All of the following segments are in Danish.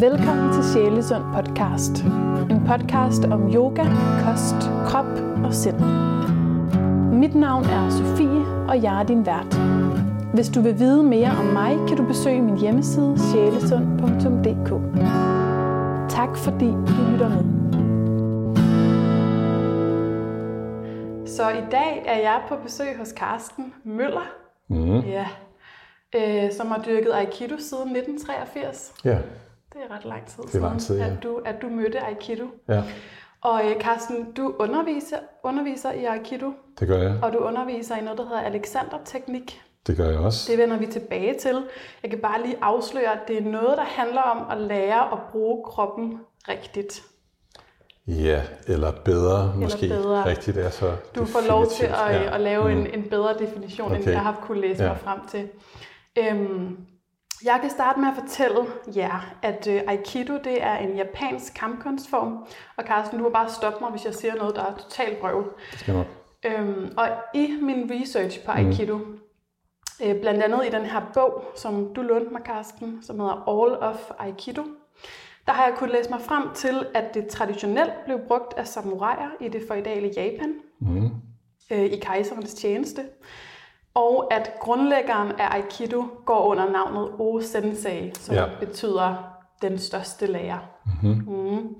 Velkommen til Sjælesund podcast. En podcast om yoga, kost, krop og sind. Mit navn er Sofie, og jeg er din vært. Hvis du vil vide mere om mig, kan du besøge min hjemmeside sjælesund.dk. Tak fordi du lytter med. Så i dag er jeg på besøg hos Carsten Møller, Mm. ja, øh, som har dyrket Aikido siden 1983. Ja, Det er ret lang tid er lang tid, ja. at, du, at du mødte Aikido. ja, Og øh, Carsten, du underviser, underviser i Aikido, det gør jeg. og du underviser i noget, der hedder Alexander-teknik. Det gør jeg også. Det vender vi tilbage til. Jeg kan bare lige afsløre, at det er noget, der handler om at lære at bruge kroppen rigtigt. Ja, eller bedre måske. bedre. Rigtigt er så Du får lov til at, ja. at lave en, en bedre definition, okay. end jeg har kunne læse Ja. mig frem til. Øhm, jeg kan starte med at fortælle jer, at øh, Aikido det er en japansk kampkunstform. Og Carsten, du må bare stoppe mig, hvis jeg siger noget, der er totalt brøvl. Skal nok. Øhm, og i min research på Aikido, mm. øh, blandt andet i den her bog, som du lånte mig, Carsten, som hedder All of Aikido, der har jeg kunnet læse mig frem til, at det traditionelt blev brugt af samuraier i det feudale Japan, Mm. øh, i kejserens tjeneste, og at grundlæggeren af Aikido går under navnet O-sensei, som ja. Ja. betyder den største lærer. Mm-hmm. Mm.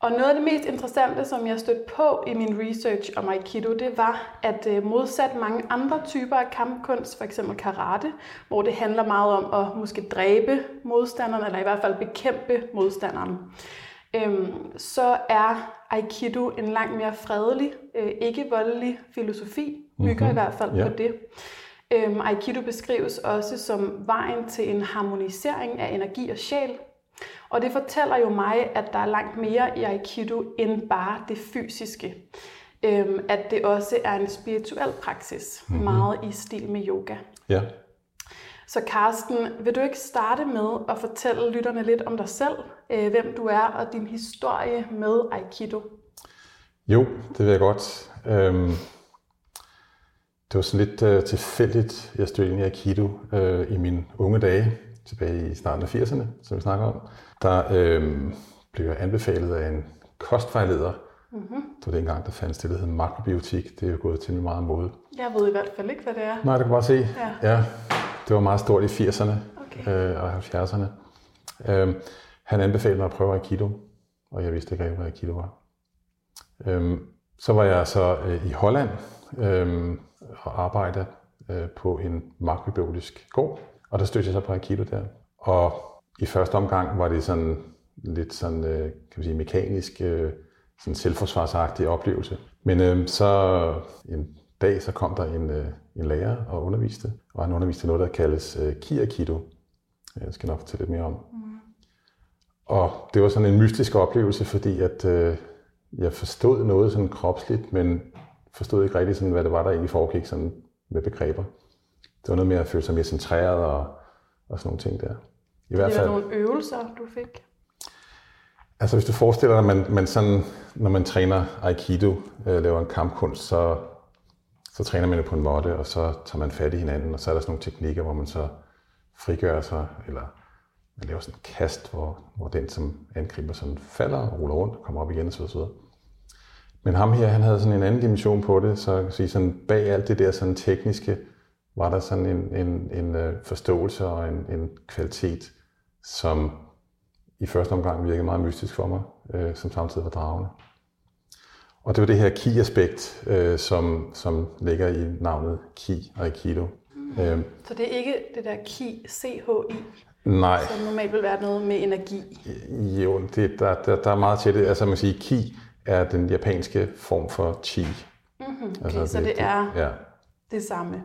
Og noget af det mest interessante, som jeg stødte på i min research om Aikido, det var, at øh, modsat mange andre typer af kampkunst, f.eks. karate, hvor det handler meget om at måske dræbe modstanderen, eller i hvert fald bekæmpe modstanderen, øhm, så er Aikido en langt mere fredelig, øh, ikke voldelig filosofi, bygger mm-hmm. i hvert fald Ja. på det. Øhm, Aikido beskrives også som vejen til en harmonisering af energi og sjæl, og det fortæller jo mig, at der er langt mere i Aikido end bare det fysiske. Øhm, at det også er en spirituel praksis, mm-hmm. meget i stil med yoga. Ja. Så Karsten, vil du ikke starte med at fortælle lytterne lidt om dig selv, øh, hvem du er og din historie med Aikido? Jo, det vil jeg godt. Øhm, det var sådan lidt øh, tilfældigt, jeg stødte ind i Aikido øh, i mine unge dage, tilbage i starten af 80'erne, som vi snakker om. Der øh, blev jeg anbefalet af en kostvejleder. Mm-hmm. Det var dengang, der fandt det, der hed makrobiotik. Det er jo gået til meget mode. Jeg ved i hvert fald ikke, hvad det er. Nej, det kan bare se. Ja. ja. Det var meget stort i 80'erne Okay. øh, og 70'erne. Øh, han anbefalede mig at prøve Aikido, og jeg vidste ikke rigtig, hvad Aikido var. Øh, så var jeg så øh, i Holland øh, og arbejdede øh, på en makrobiologisk gård, og der stødte jeg så på Aikido der. Og i første omgang var det sådan lidt sådan, øh, kan man sige, mekanisk, øh, sådan selvforsvarsagtig oplevelse. Men øh, så en dag, så kom der en, øh, en lærer og underviste, og han underviste noget, der kaldes øh, Ki-Aikido. Jeg skal nok fortælle lidt mere om. Mm. Og det var sådan en mystisk oplevelse, fordi at øh, jeg forstod noget sådan kropsligt, men forstod ikke rigtig sådan, hvad det var, der egentlig foregik sådan med begreber. Det var noget med at føle sig mere centreret og, og sådan nogle ting der. I hvert Det var fald, nogle øvelser, du fik. altså hvis du forestiller dig, at man, man sådan, når man træner Aikido, øh, laver en kampkunst, så, så træner man jo på en måtte, og så tager man fat i hinanden, og så er der sådan nogle teknikker, hvor man så frigør sig, eller man laver sådan et kast, hvor, hvor den, som angriber, sådan falder og ruller rundt og kommer op igen osv. osv. Men ham her, han havde sådan en anden dimension på det, så kan sige, sådan bag alt det der sådan tekniske, var der sådan en, en, en øh, forståelse og en, en kvalitet, som i første omgang virkede meget mystisk for mig, øh, som samtidig var dragende. Og det var det her ki-aspekt, øh, som, som ligger i navnet ki og aikido. Mm. Øh, Så det er ikke det der ki, C-H-I, nej, som normalt vil være noget med energi. jo, det, der, der, der er meget til det. Altså man siger, ki er den japanske form for chi. Mm-hmm. Okay, altså, så det, det er Ja. det samme.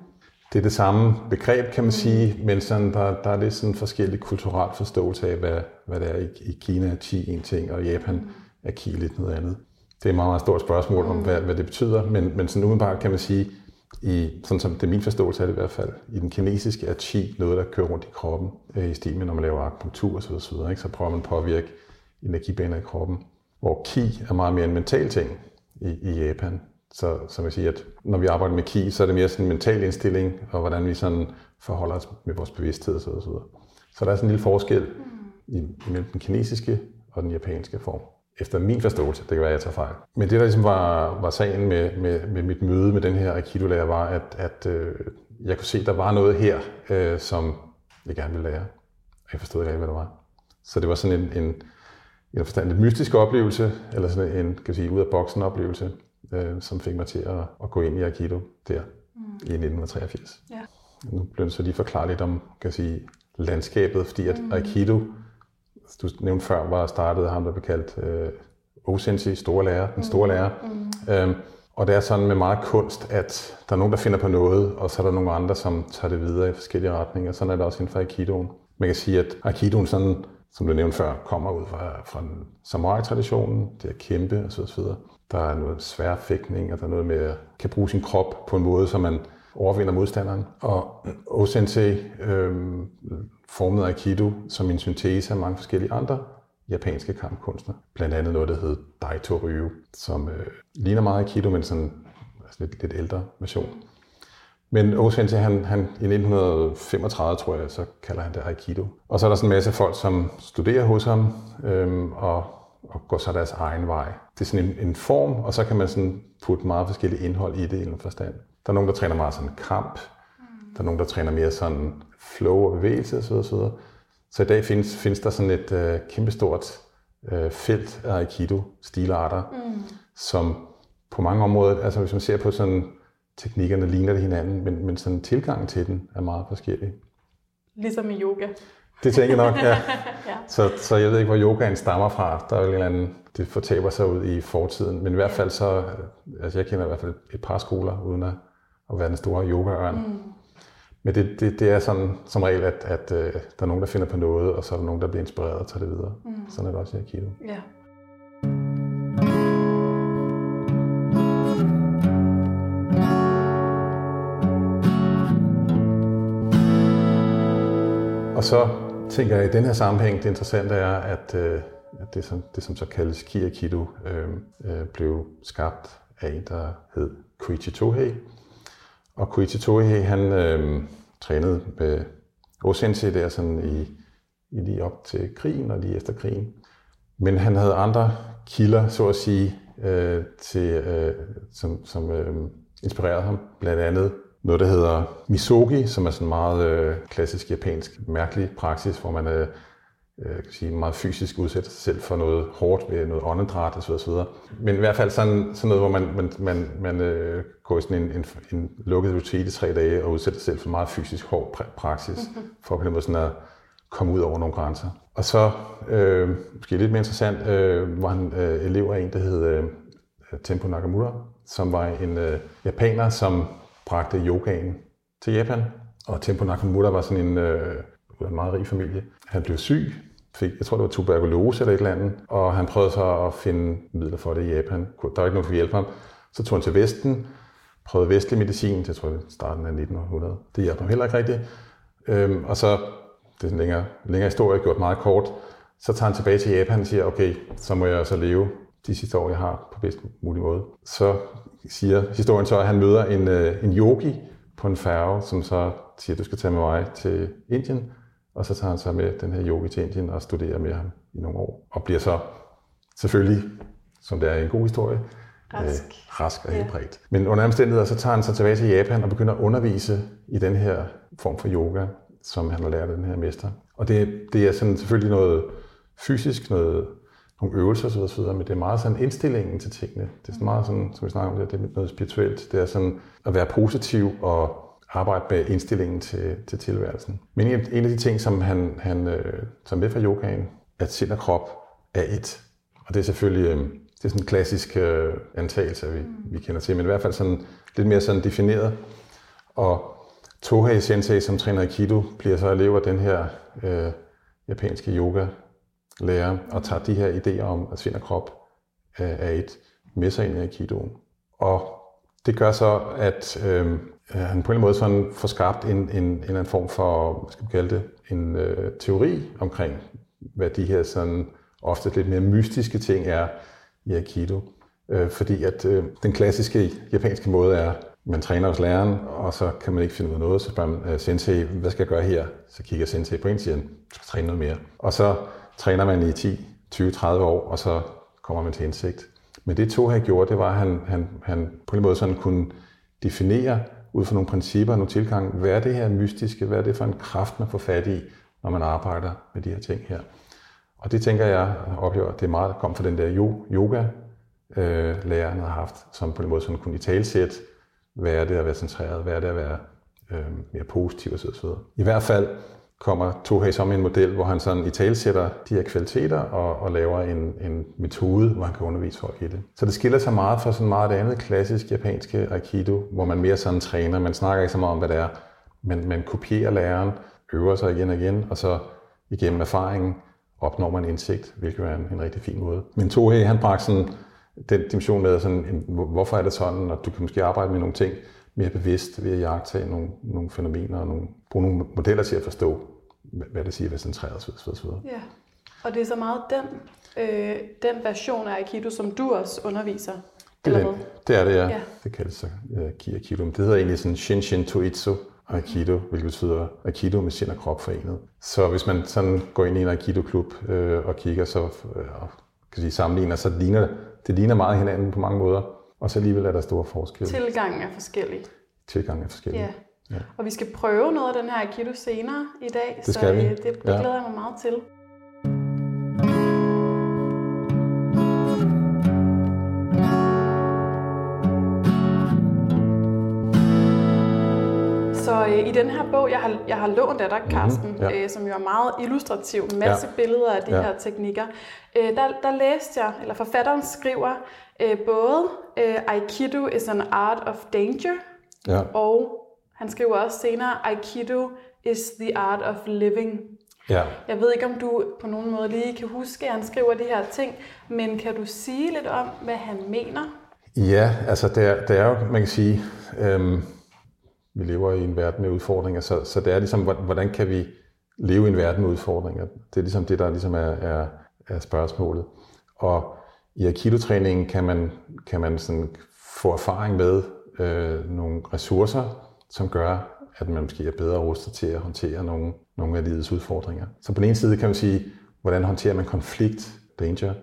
Det er det samme begreb, kan man sige, men sådan, der, der er lidt sådan forskellig kulturel forståelse af, hvad, hvad det er. I, I Kina er chi en ting, og i Japan er ki lidt noget andet. Det er et meget, meget stort spørgsmål om, hvad, hvad det betyder, men, men sådan umiddelbart kan man sige, i, sådan som det er min forståelse af det i hvert fald, i den kinesiske er chi noget, der kører rundt i kroppen, øh, i stil med, når man laver akupunktur osv., osv. Ikke? så prøver man at påvirke energibaner i kroppen. Hvor ki er meget mere en mental ting i, i Japan. Så som jeg siger, at når vi arbejder med ki, så er det mere sådan en mental indstilling, og hvordan vi sådan forholder os med vores bevidsthed osv. Så, så, så der er sådan en lille forskel imellem den kinesiske og den japanske form. Efter min forståelse, det kan være, at jeg tager fejl. Men det, der ligesom var, var sagen med, med, med mit møde med den her Aikido-lærer, var, at, at øh, jeg kunne se, at der var noget her, øh, som jeg gerne ville lære. Og jeg forstod ikke hvad det var. Så det var sådan en, en, en forstand lidt mystisk oplevelse, eller sådan en, kan sige, ud af boksen oplevelse, øh, som fik mig til at, at gå ind i Aikido der mm. i 1983. Ja. Nu blev det så lige forklare lidt om, kan sige, landskabet, fordi at mm. Aikido, du nævnte før, var startet ham, der blev kaldt øh, Osensi, store lærer, den store mm. lærer. Mm. Øhm, og det er sådan med meget kunst, at der er nogen, der finder på noget, og så er der nogle andre, som tager det videre i forskellige retninger. Sådan er det også inden for Aikidoen. Man kan sige, at Aikidoen, sådan, som du nævnte før, kommer ud fra, fra samurai-traditionen, det er kæmpe og så videre. Der er noget svær fægtning, og der er noget med at kan bruge sin krop på en måde, så man overvinder modstanderen. Og Osensei øh, formede Aikido som en syntese af mange forskellige andre japanske kampkunstner. Blandt andet noget, der hed Daito Ryu, som øh, ligner meget Aikido, men sådan altså lidt, lidt ældre version. Men Osensei, han, han, i 1935, tror jeg, så kalder han det Aikido. Og så er der sådan en masse folk, som studerer hos ham, øhm, og, og går så deres egen vej. Det er sådan en, en form, og så kan man sådan putte meget forskellige indhold i det i en forstand. Der er nogen, der træner meget sådan kamp. Der er nogen, der træner mere sådan flow og bevægelse osv. osv. Så i dag findes, findes der sådan et øh, kæmpestort øh, felt af Aikido-stilarter, mm. som på mange områder, altså hvis man ser på sådan teknikkerne, ligner det hinanden, men, men sådan tilgangen til den er meget forskellig. Ligesom i yoga. Det tænker jeg nok, ja. ja. Så, så jeg ved ikke, hvor yogaen stammer fra. Der er jo en eller anden, det fortaber sig ud i fortiden. Men i hvert fald så, altså jeg kender i hvert fald et par skoler, uden at, at være den store yogaørn. Mm. Men det, det, det er sådan som regel, at, at uh, der er nogen, der finder på noget, og så er der nogen, der bliver inspireret og tager det videre. Mm. Sådan er det også i Aikido. Ja. Og så tænker jeg, at i den her sammenhæng, det interessante er, at, øh, det, som, det, som så kaldes Ki øh, øh, blev skabt af en, der hed Koichi Tohei. Og Koichi Tohei, han øh, trænede med Osensei der sådan i, i lige op til krigen og lige efter krigen. Men han havde andre kilder, så at sige, øh, til, øh, som, som øh, inspirerede ham. Blandt andet noget, der hedder misogi, som er sådan meget øh, klassisk japansk mærkelig praksis, hvor man øh, øh, kan sige, meget fysisk udsætter sig selv for noget hårdt ved noget åndedræt osv. osv. Men i hvert fald sådan, sådan noget, hvor man, man, man, man øh, går i sådan en, en, en lukket rutine i tre dage og udsætter sig selv for meget fysisk hård praksis, mm-hmm. for på den måde sådan at komme ud over nogle grænser. Og så, øh, måske lidt mere interessant, øh, var han øh, elev af en, der hed øh, Tempo Nakamura, som var en øh, japaner, som bragte yogaen til Japan. Og Tempo Nakamura var sådan en, øh, en meget rig familie. Han blev syg, fik, jeg tror det var tuberkulose eller et eller andet, og han prøvede så at finde midler for det i Japan. Der var ikke nogen, der kunne hjælpe ham. Så tog han til Vesten, prøvede vestlig medicin, det tror jeg starten af 1900. Det hjalp ham heller ikke rigtigt. Øhm, og så, det er en længere, længere historie, gjort meget kort, så tager han tilbage til Japan og siger, okay, så må jeg så leve de sidste år, jeg har på bedst mulig måde. Så siger historien så, at han møder en, øh, en yogi på en færge, som så siger, du skal tage med mig til Indien. Og så tager han sig med den her yogi til Indien og studerer med ham i nogle år. Og bliver så selvfølgelig, som det er en god historie, rask, øh, rask og helt prægt. Men under omstændigheder, så tager han sig tilbage til Japan og begynder at undervise i den her form for yoga, som han har lært af den her mester. Og det, det er sådan selvfølgelig noget fysisk, noget nogle øvelser osv., osv., men det er meget sådan indstillingen til tingene. Det er sådan meget sådan, som vi snakker om det, det er noget spirituelt. Det er sådan at være positiv og arbejde med indstillingen til, til tilværelsen. Men en, en af de ting, som han, han øh, tager med fra yogaen, at sind og krop er et. Og det er selvfølgelig øh, det er sådan en klassisk øh, antagelse, vi, vi kender til, men i hvert fald sådan lidt mere sådan defineret. Og Tohei Sensei, som træner Aikido, bliver så elev af den her øh, japanske yoga lærer og tager de her idéer om, at sind og krop er et med sig ind i Aikidoen. Og det gør så, at øh, han på en eller anden måde sådan får skabt en, en, en eller anden form for, hvad skal vi kalde det, en øh, teori omkring, hvad de her sådan ofte lidt mere mystiske ting er i Aikido. Øh, fordi at øh, den klassiske japanske måde er, man træner hos læreren, og så kan man ikke finde ud af noget, så spørger man øh, sensei, hvad skal jeg gøre her? Så kigger sensei på en og siger, du skal træne noget mere. Og så træner man i 10, 20, 30 år, og så kommer man til indsigt. Men det to har gjort, det var, at han, han, han på en måde sådan kunne definere ud fra nogle principper og nogle tilgang, hvad er det her mystiske, hvad er det for en kraft, man får fat i, når man arbejder med de her ting her. Og det tænker jeg oplever, det er meget, kom fra den der yoga, øh, han har haft, som på en måde sådan kunne i talsæt, hvad er det at være centreret, hvad er det at være øh, mere positiv osv. I hvert fald kommer Tohei som en model, hvor han sådan i talsætter de her kvaliteter og, og laver en, en metode, hvor han kan undervise folk i det. Så det skiller sig meget fra sådan meget andet klassisk japanske aikido, hvor man mere sådan træner. Man snakker ikke så meget om, hvad det er, men man kopierer læreren, øver sig igen og igen, og så igennem erfaringen opnår man indsigt, hvilket er en, en rigtig fin måde. Men Tohei, han bragte sådan den dimension med, sådan, en, hvorfor er det sådan, og du kan måske arbejde med nogle ting mere bevidst ved at jagtage nogle, nogle fænomener og nogle, bruge nogle modeller til at forstå, hvad det siger at være centreret osv. Ja, og det er så meget den, øh, den version af Aikido, som du også underviser. Det er, det, er det, ja. ja. Det kaldes så uh, Ki Aikido. Det hedder egentlig sådan Shinshin Toitsu Aikido, hvilket betyder Aikido med sind og krop forenet. Så hvis man sådan går ind i en Aikido-klub øh, og kigger, så øh, kan sige, sammenligner, så ligner det ligner meget hinanden på mange måder, og så alligevel er der store forskelle. Tilgangen er forskellig. Tilgangen er forskellig. Ja. ja. Og vi skal prøve noget af den her Aikido senere i dag, det skal så vi. Det, det ja. glæder jeg mig meget til. Så øh, i den her bog, jeg har, jeg har lånt af dig, Carsten, mm-hmm, ja. øh, som jo er meget illustrativ, masse ja. billeder af de ja. her teknikker, øh, der, der læste jeg, eller forfatteren skriver, øh, både øh, Aikido is an art of danger, ja. og han skriver også senere, Aikido is the art of living. Ja. Jeg ved ikke, om du på nogen måde lige kan huske, at han skriver de her ting, men kan du sige lidt om, hvad han mener? Ja, altså det er, det er jo, man kan sige, øhm, vi lever i en verden med udfordringer, så, så det er ligesom, hvordan kan vi leve i en verden med udfordringer? Det er ligesom det, der ligesom er, er, er spørgsmålet. Og i Aikido-træningen kan man, kan man sådan få erfaring med øh, nogle ressourcer, som gør, at man måske er bedre rustet til at håndtere nogle, nogle af livets udfordringer. Så på den ene side kan man sige, hvordan håndterer man konflikt, danger,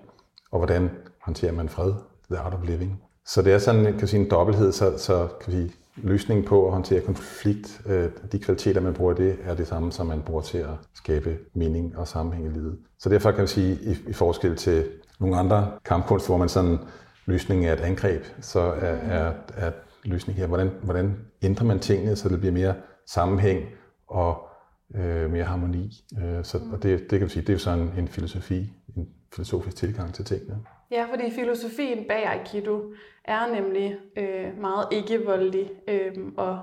og hvordan håndterer man fred, the art of living. Så det er sådan kan man sige, en dobbelthed, så, så kan vi løsningen på at håndtere konflikt, øh, de kvaliteter, man bruger det, er det samme, som man bruger til at skabe mening og sammenhæng i livet. Så derfor kan man sige, i, i forskel til nogle andre kampkunst, hvor man sådan løsningen er et angreb, så er, er, er løsningen her, hvordan, hvordan ændrer man tingene, så det bliver mere sammenhæng og øh, mere harmoni. Øh, så, og det, det kan man sige, det er jo sådan en filosofi, en filosofisk tilgang til tingene. Ja, fordi filosofien bag Aikido er nemlig øh, meget ikke-voldelig øh, og,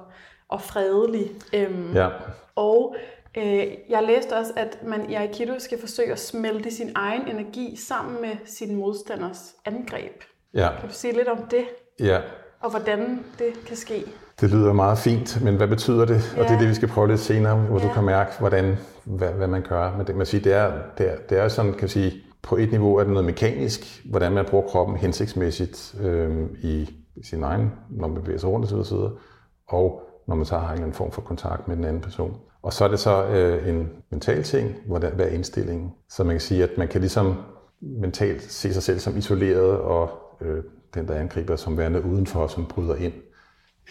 og fredelig. Øh, ja. Og jeg læste også, at man i Aikido skal forsøge at smelte sin egen energi sammen med sin modstanders angreb. Ja. Kan du sige lidt om det? Ja. Og hvordan det kan ske? Det lyder meget fint, men hvad betyder det? Ja. Og det er det, vi skal prøve lidt senere, hvor ja. du kan mærke, hvordan, hvad, hvad man gør. Men det, man siger, det, er, det, er, det er sådan, kan sige, på et niveau er det noget mekanisk, hvordan man bruger kroppen hensigtsmæssigt øh, i sin egen, når man bevæger sig rundt osv., og når man så har en eller anden form for kontakt med den anden person. Og så er det så øh, en mental ting, hvordan, hvad er indstillingen? Så man kan sige, at man kan ligesom mentalt se sig selv som isoleret, og øh, den, der angriber, som værende udenfor, som bryder ind.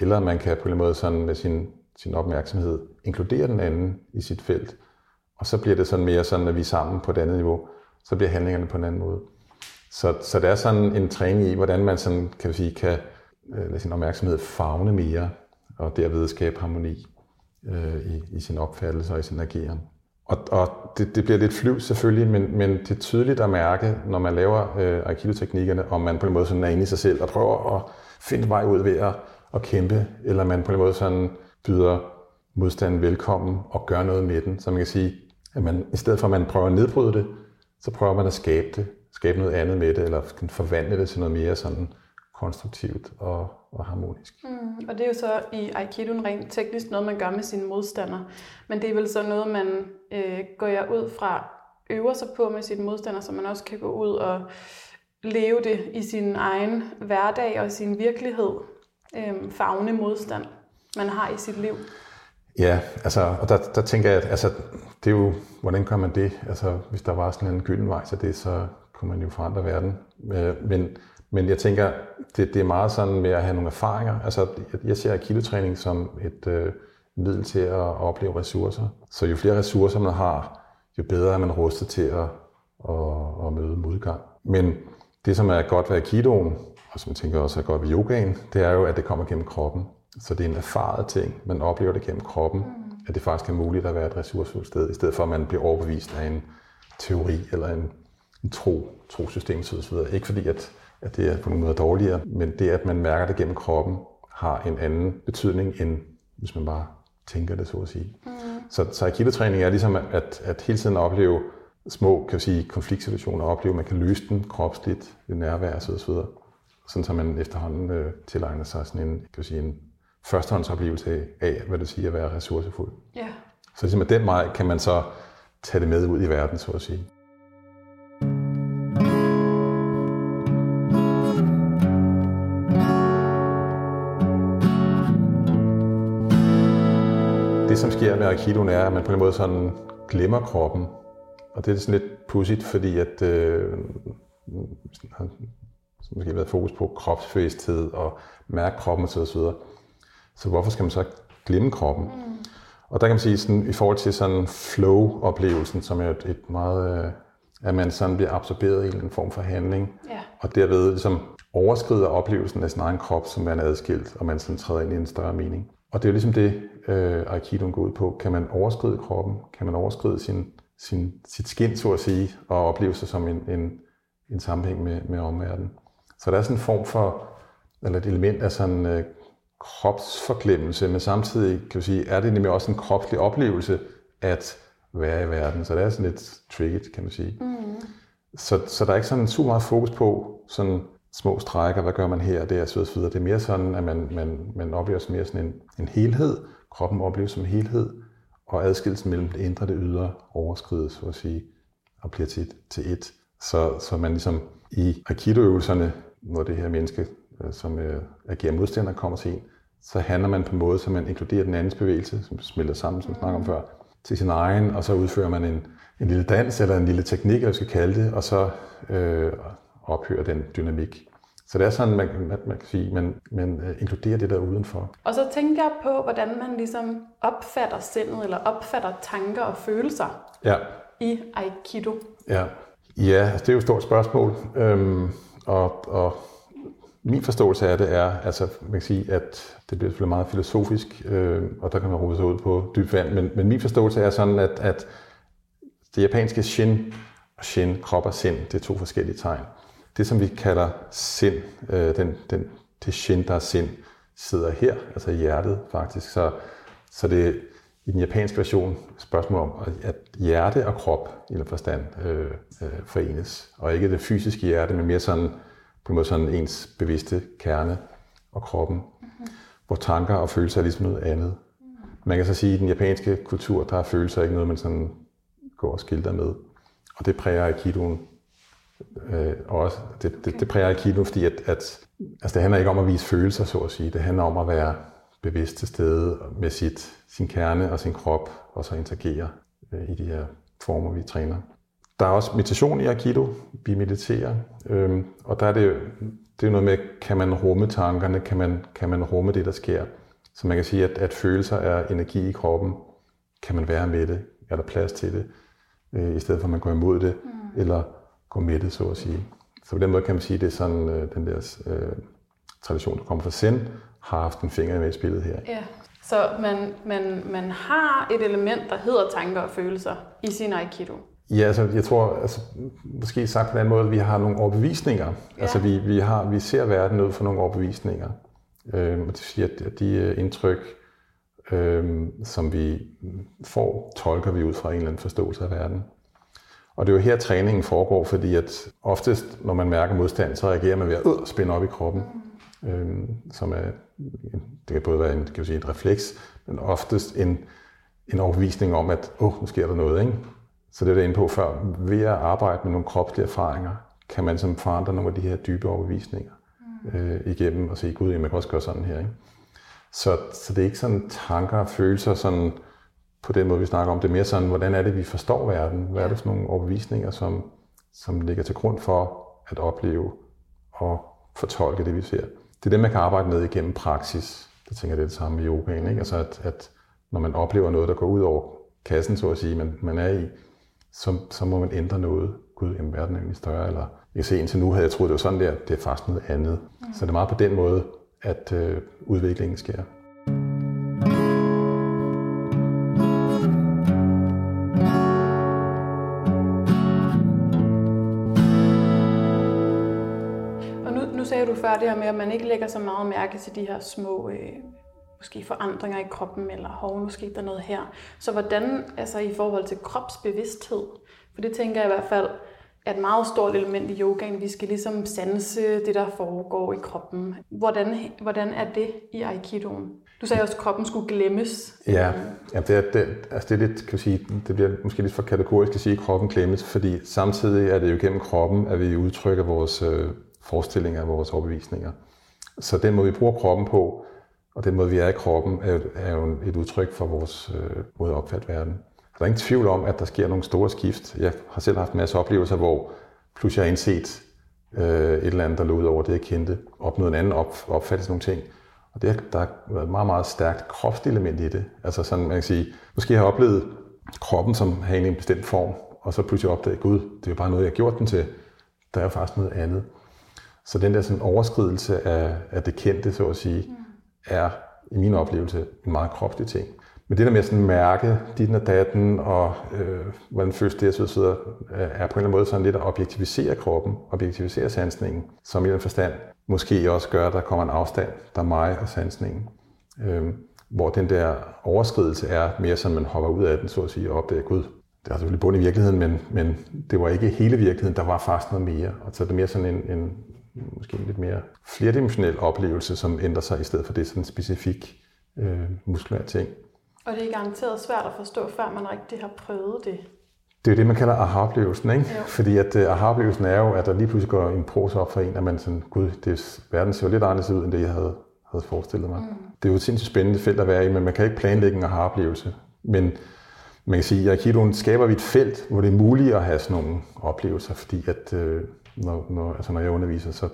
Eller man kan på en måde sådan med sin, sin opmærksomhed inkludere den anden i sit felt. Og så bliver det sådan mere sådan, at vi er sammen på et andet niveau så bliver handlingerne på en anden måde. Så, så det er sådan en træning i, hvordan man sådan, kan, sige, kan øh, lade sin opmærksomhed fagne mere, og derved skabe harmoni øh, i, i sin opfattelse og i sin ageren. Og, og det, det bliver lidt flyv selvfølgelig, men, men det er tydeligt at mærke, når man laver øh, Aikido-teknikkerne, om man på en måde sådan er inde i sig selv og prøver at finde vej ud ved at, at kæmpe, eller man på en måde sådan byder modstanden velkommen og gør noget med den. Så man kan sige, at man, i stedet for at man prøver at nedbryde det, så prøver man at skabe det, skabe noget andet med det, eller forvandle det til noget mere sådan konstruktivt og, og harmonisk. Mm, og det er jo så i Aikido rent teknisk noget, man gør med sine modstandere. Men det er vel så noget, man øh, går jeg ud fra, øver sig på med sine modstandere, så man også kan gå ud og leve det i sin egen hverdag og sin virkelighed, øh, fagne modstand, man har i sit liv. Ja, altså, og der, der tænker jeg, at altså, det er jo, hvordan gør man det? Altså, hvis der var sådan en gylden vej til det, så kunne man jo forandre verden. Øh, men, men jeg tænker, det, det er meget sådan med at have nogle erfaringer. Altså, jeg, ser kilotræning som et øh, middel til at opleve ressourcer. Så jo flere ressourcer man har, jo bedre er man rustet til at, at, at møde modgang. Men det, som er godt ved Aikidoen, og som jeg tænker også er godt ved yogaen, det er jo, at det kommer gennem kroppen. Så det er en erfaret ting. Man oplever det gennem kroppen, mm. at det faktisk er muligt at være et ressourcefuldt sted, i stedet for at man bliver overbevist af en teori eller en, en tro, trosystem osv. Ikke fordi, at, at det er på nogen måde dårligere, men det, at man mærker det gennem kroppen, har en anden betydning, end hvis man bare tænker det, så at sige. Mm. Så, så Aikido-træning er ligesom at, at hele tiden opleve små kan sige, konfliktsituationer, opleve, at man kan løse den kropsligt ved nærvær osv. Sådan så man efterhånden øh, tilegner sig sådan en, kan sige, en førstehåndsoplevelse af, hvad det siger at være ressourcefuld. Ja. Så ligesom den vej kan man så tage det med ud i verden, så at sige. Det, som sker med Aikidoen, er, at man på en måde sådan glemmer kroppen. Og det er sådan lidt pudsigt, fordi at øh, har måske været fokus på kropsfæsthed og mærke kroppen osv. Så hvorfor skal man så glemme kroppen? Mm. Og der kan man sige, sådan, i forhold til sådan flow-oplevelsen, som er et, et meget, øh, at man sådan bliver absorberet i en form for handling, ja. og derved ligesom overskrider oplevelsen af sin egen krop, som man er adskilt, og man sådan træder ind i en større mening. Og det er jo ligesom det, øh, Aikido går ud på. Kan man overskride kroppen? Kan man overskride sin, sin, sit skin, så at sige, og opleve sig som en, en, en sammenhæng med, med omverdenen? Så der er sådan en form for, eller et element af sådan øh, kropsforglemmelse, men samtidig kan du sige, er det nemlig også en kropslig oplevelse at være i verden. Så det er sådan lidt tricky, kan man sige. Mm. Så, så der er ikke sådan super meget fokus på sådan små strækker, hvad gør man her og der, så videre. Det er mere sådan, at man, man, man oplever mere sådan en, en helhed. Kroppen opleves som en helhed, og adskillelsen mellem det indre og det ydre overskrides, så at sige, og bliver til, til et. Så, så man ligesom i Aikido-øvelserne, det her menneske, øh, som øh, agerer modstander, kommer til en, så handler man på en måde, så man inkluderer den andens bevægelse, som smelter sammen, som vi snakker om før, til sin egen, og så udfører man en, en lille dans eller en lille teknik, jeg skal kalde det, og så øh, ophører den dynamik. Så det er sådan, man, man, man kan sige, man, man øh, inkluderer det der udenfor. Og så tænker jeg på, hvordan man ligesom opfatter sindet, eller opfatter tanker og følelser ja. i Aikido. Ja, ja altså, det er jo et stort spørgsmål. Øhm, og, og min forståelse af det er, altså man kan sige, at det bliver selvfølgelig meget filosofisk, øh, og der kan man rode sig ud på dyb vand, men, men min forståelse er sådan, at, at det japanske shin og shin, krop og sind, det er to forskellige tegn. Det, som vi kalder sind, øh, den, den, det shin, der er sind, sidder her, altså i hjertet faktisk. Så, så det i den japanske version spørgsmål om, at hjerte og krop i en forstand øh, øh, forenes. Og ikke det fysiske hjerte, men mere sådan på en måde sådan ens bevidste kerne og kroppen, mm-hmm. hvor tanker og følelser er ligesom noget andet. Mm. Man kan så sige, at i den japanske kultur, der er følelser ikke noget, man sådan går og skilter med. Og det præger Aikidoen øh, også. Det, det, det præger Aikido, fordi at, at, altså det handler ikke om at vise følelser, så at sige. Det handler om at være bevidst til stede med sit, sin kerne og sin krop, og så interagere øh, i de her former, vi træner. Der er også meditation i Aikido. Vi mediterer. Øhm, og der er det, det er noget med, kan man rumme tankerne? Kan man, kan man rumme det, der sker? Så man kan sige, at, at følelser er energi i kroppen. Kan man være med det? Er der plads til det? Øh, I stedet for, at man går imod det, mm. eller går med det, så at sige. Så på den måde kan man sige, at det er sådan, øh, den der øh, tradition, der kommer fra Zen, har haft en finger med i spillet her. Ja. Så man, man, man har et element, der hedder tanker og følelser i sin Aikido. Ja, altså, jeg tror, altså, måske sagt på den måde, at vi har nogle overbevisninger. Ja. Altså, vi, vi, har, vi ser verden ud for nogle overbevisninger. Øh, og det siger, at de øh, indtryk, øh, som vi får, tolker vi ud fra en eller anden forståelse af verden. Og det er jo her, træningen foregår, fordi at oftest, når man mærker modstand, så reagerer man ved at øh, spænde op i kroppen. Øh, som er, det kan både være en, kan sige, en refleks, men oftest en, en overbevisning om, at åh, nu sker der noget, ikke? Så det er det inde på før. Ved at arbejde med nogle kropslige erfaringer, kan man som forandre nogle af de her dybe overbevisninger mm. øh, igennem og sige, gud, man kan også gøre sådan her. Ikke? Så, så det er ikke sådan tanker og følelser sådan, på den måde, vi snakker om. Det er mere sådan, hvordan er det, vi forstår verden? Hvad er det for nogle overbevisninger, som, som ligger til grund for at opleve og fortolke det, vi ser? Det er det, man kan arbejde med igennem praksis. Det tænker jeg, det er det samme med yogaen. Ikke? Altså, at, at når man oplever noget, der går ud over kassen, så at sige, man, man er i, så, så må man ændre noget. Gud, jamen verden er egentlig større, eller jeg kan se, indtil nu havde jeg troet, det var sådan der, det er faktisk noget andet. Mm. Så det er meget på den måde, at øh, udviklingen sker. Sagde du før det her med, at man ikke lægger så meget mærke til de her små øh, måske forandringer i kroppen, eller hov, nu skete der noget her. Så hvordan, altså i forhold til kropsbevidsthed, for det tænker jeg i hvert fald, er et meget stort element i yogaen. Vi skal ligesom sanse det, der foregår i kroppen. Hvordan, hvordan er det i Aikidoen? Du sagde også, at kroppen skulle glemmes. Ja, ja det, er, det, altså det er lidt, kan sige, det bliver måske lidt for kategorisk at sige, at kroppen glemmes, fordi samtidig er det jo gennem kroppen, at vi udtrykker vores øh, forestillinger og vores overbevisninger. Så den måde, vi bruger kroppen på, og den måde, vi er i kroppen, er, er jo et udtryk for vores øh, måde at opfatte verden. Der er ingen tvivl om, at der sker nogle store skift. Jeg har selv haft en masse oplevelser, hvor pludselig har jeg indset øh, et eller andet, der lå ud over det, jeg kendte, opnået en anden op, opfattelse af nogle ting. Og det, der har været et meget, meget stærkt kropselement i det. Altså sådan, man kan sige, måske har jeg oplevet kroppen som have en bestemt form, og så pludselig opdagede, gud, det er jo bare noget, jeg har gjort den til. Der er jo faktisk noget andet. Så den der sådan overskridelse af, af det kendte, så at sige, mm. er i min oplevelse en meget kropslig ting. Men det der med at sådan mærke dit og datten, og øh, hvordan føles det, jeg sidder, er på en eller anden måde sådan lidt at objektivisere kroppen, objektivisere sansningen, som i den forstand måske også gør, at der kommer en afstand, der er mig og sansningen. Øh, hvor den der overskridelse er mere sådan, man hopper ud af den, så at sige, og opdager, gud, det er selvfølgelig bund i virkeligheden, men, men det var ikke hele virkeligheden, der var faktisk noget mere. Og så er det mere sådan en, en måske en lidt mere flerdimensionel oplevelse, som ændrer sig i stedet for det sådan specifik øh, muskulær ting. Og det er garanteret svært at forstå, før man rigtig har prøvet det. Det er jo det, man kalder aha-oplevelsen, ikke? Jo. Fordi at uh, aha-oplevelsen er jo, at der lige pludselig går en pose op for en, at man sådan, gud, det, verden ser jo lidt anderledes ud, end det, jeg havde, havde forestillet mig. Mm. Det er jo et sindssygt spændende felt at være i, men man kan ikke planlægge en aha-oplevelse. Men man kan sige, at i Aikidoen skaber vi et felt, hvor det er muligt at have sådan nogle oplevelser, fordi at øh, når, når, altså når jeg underviser, så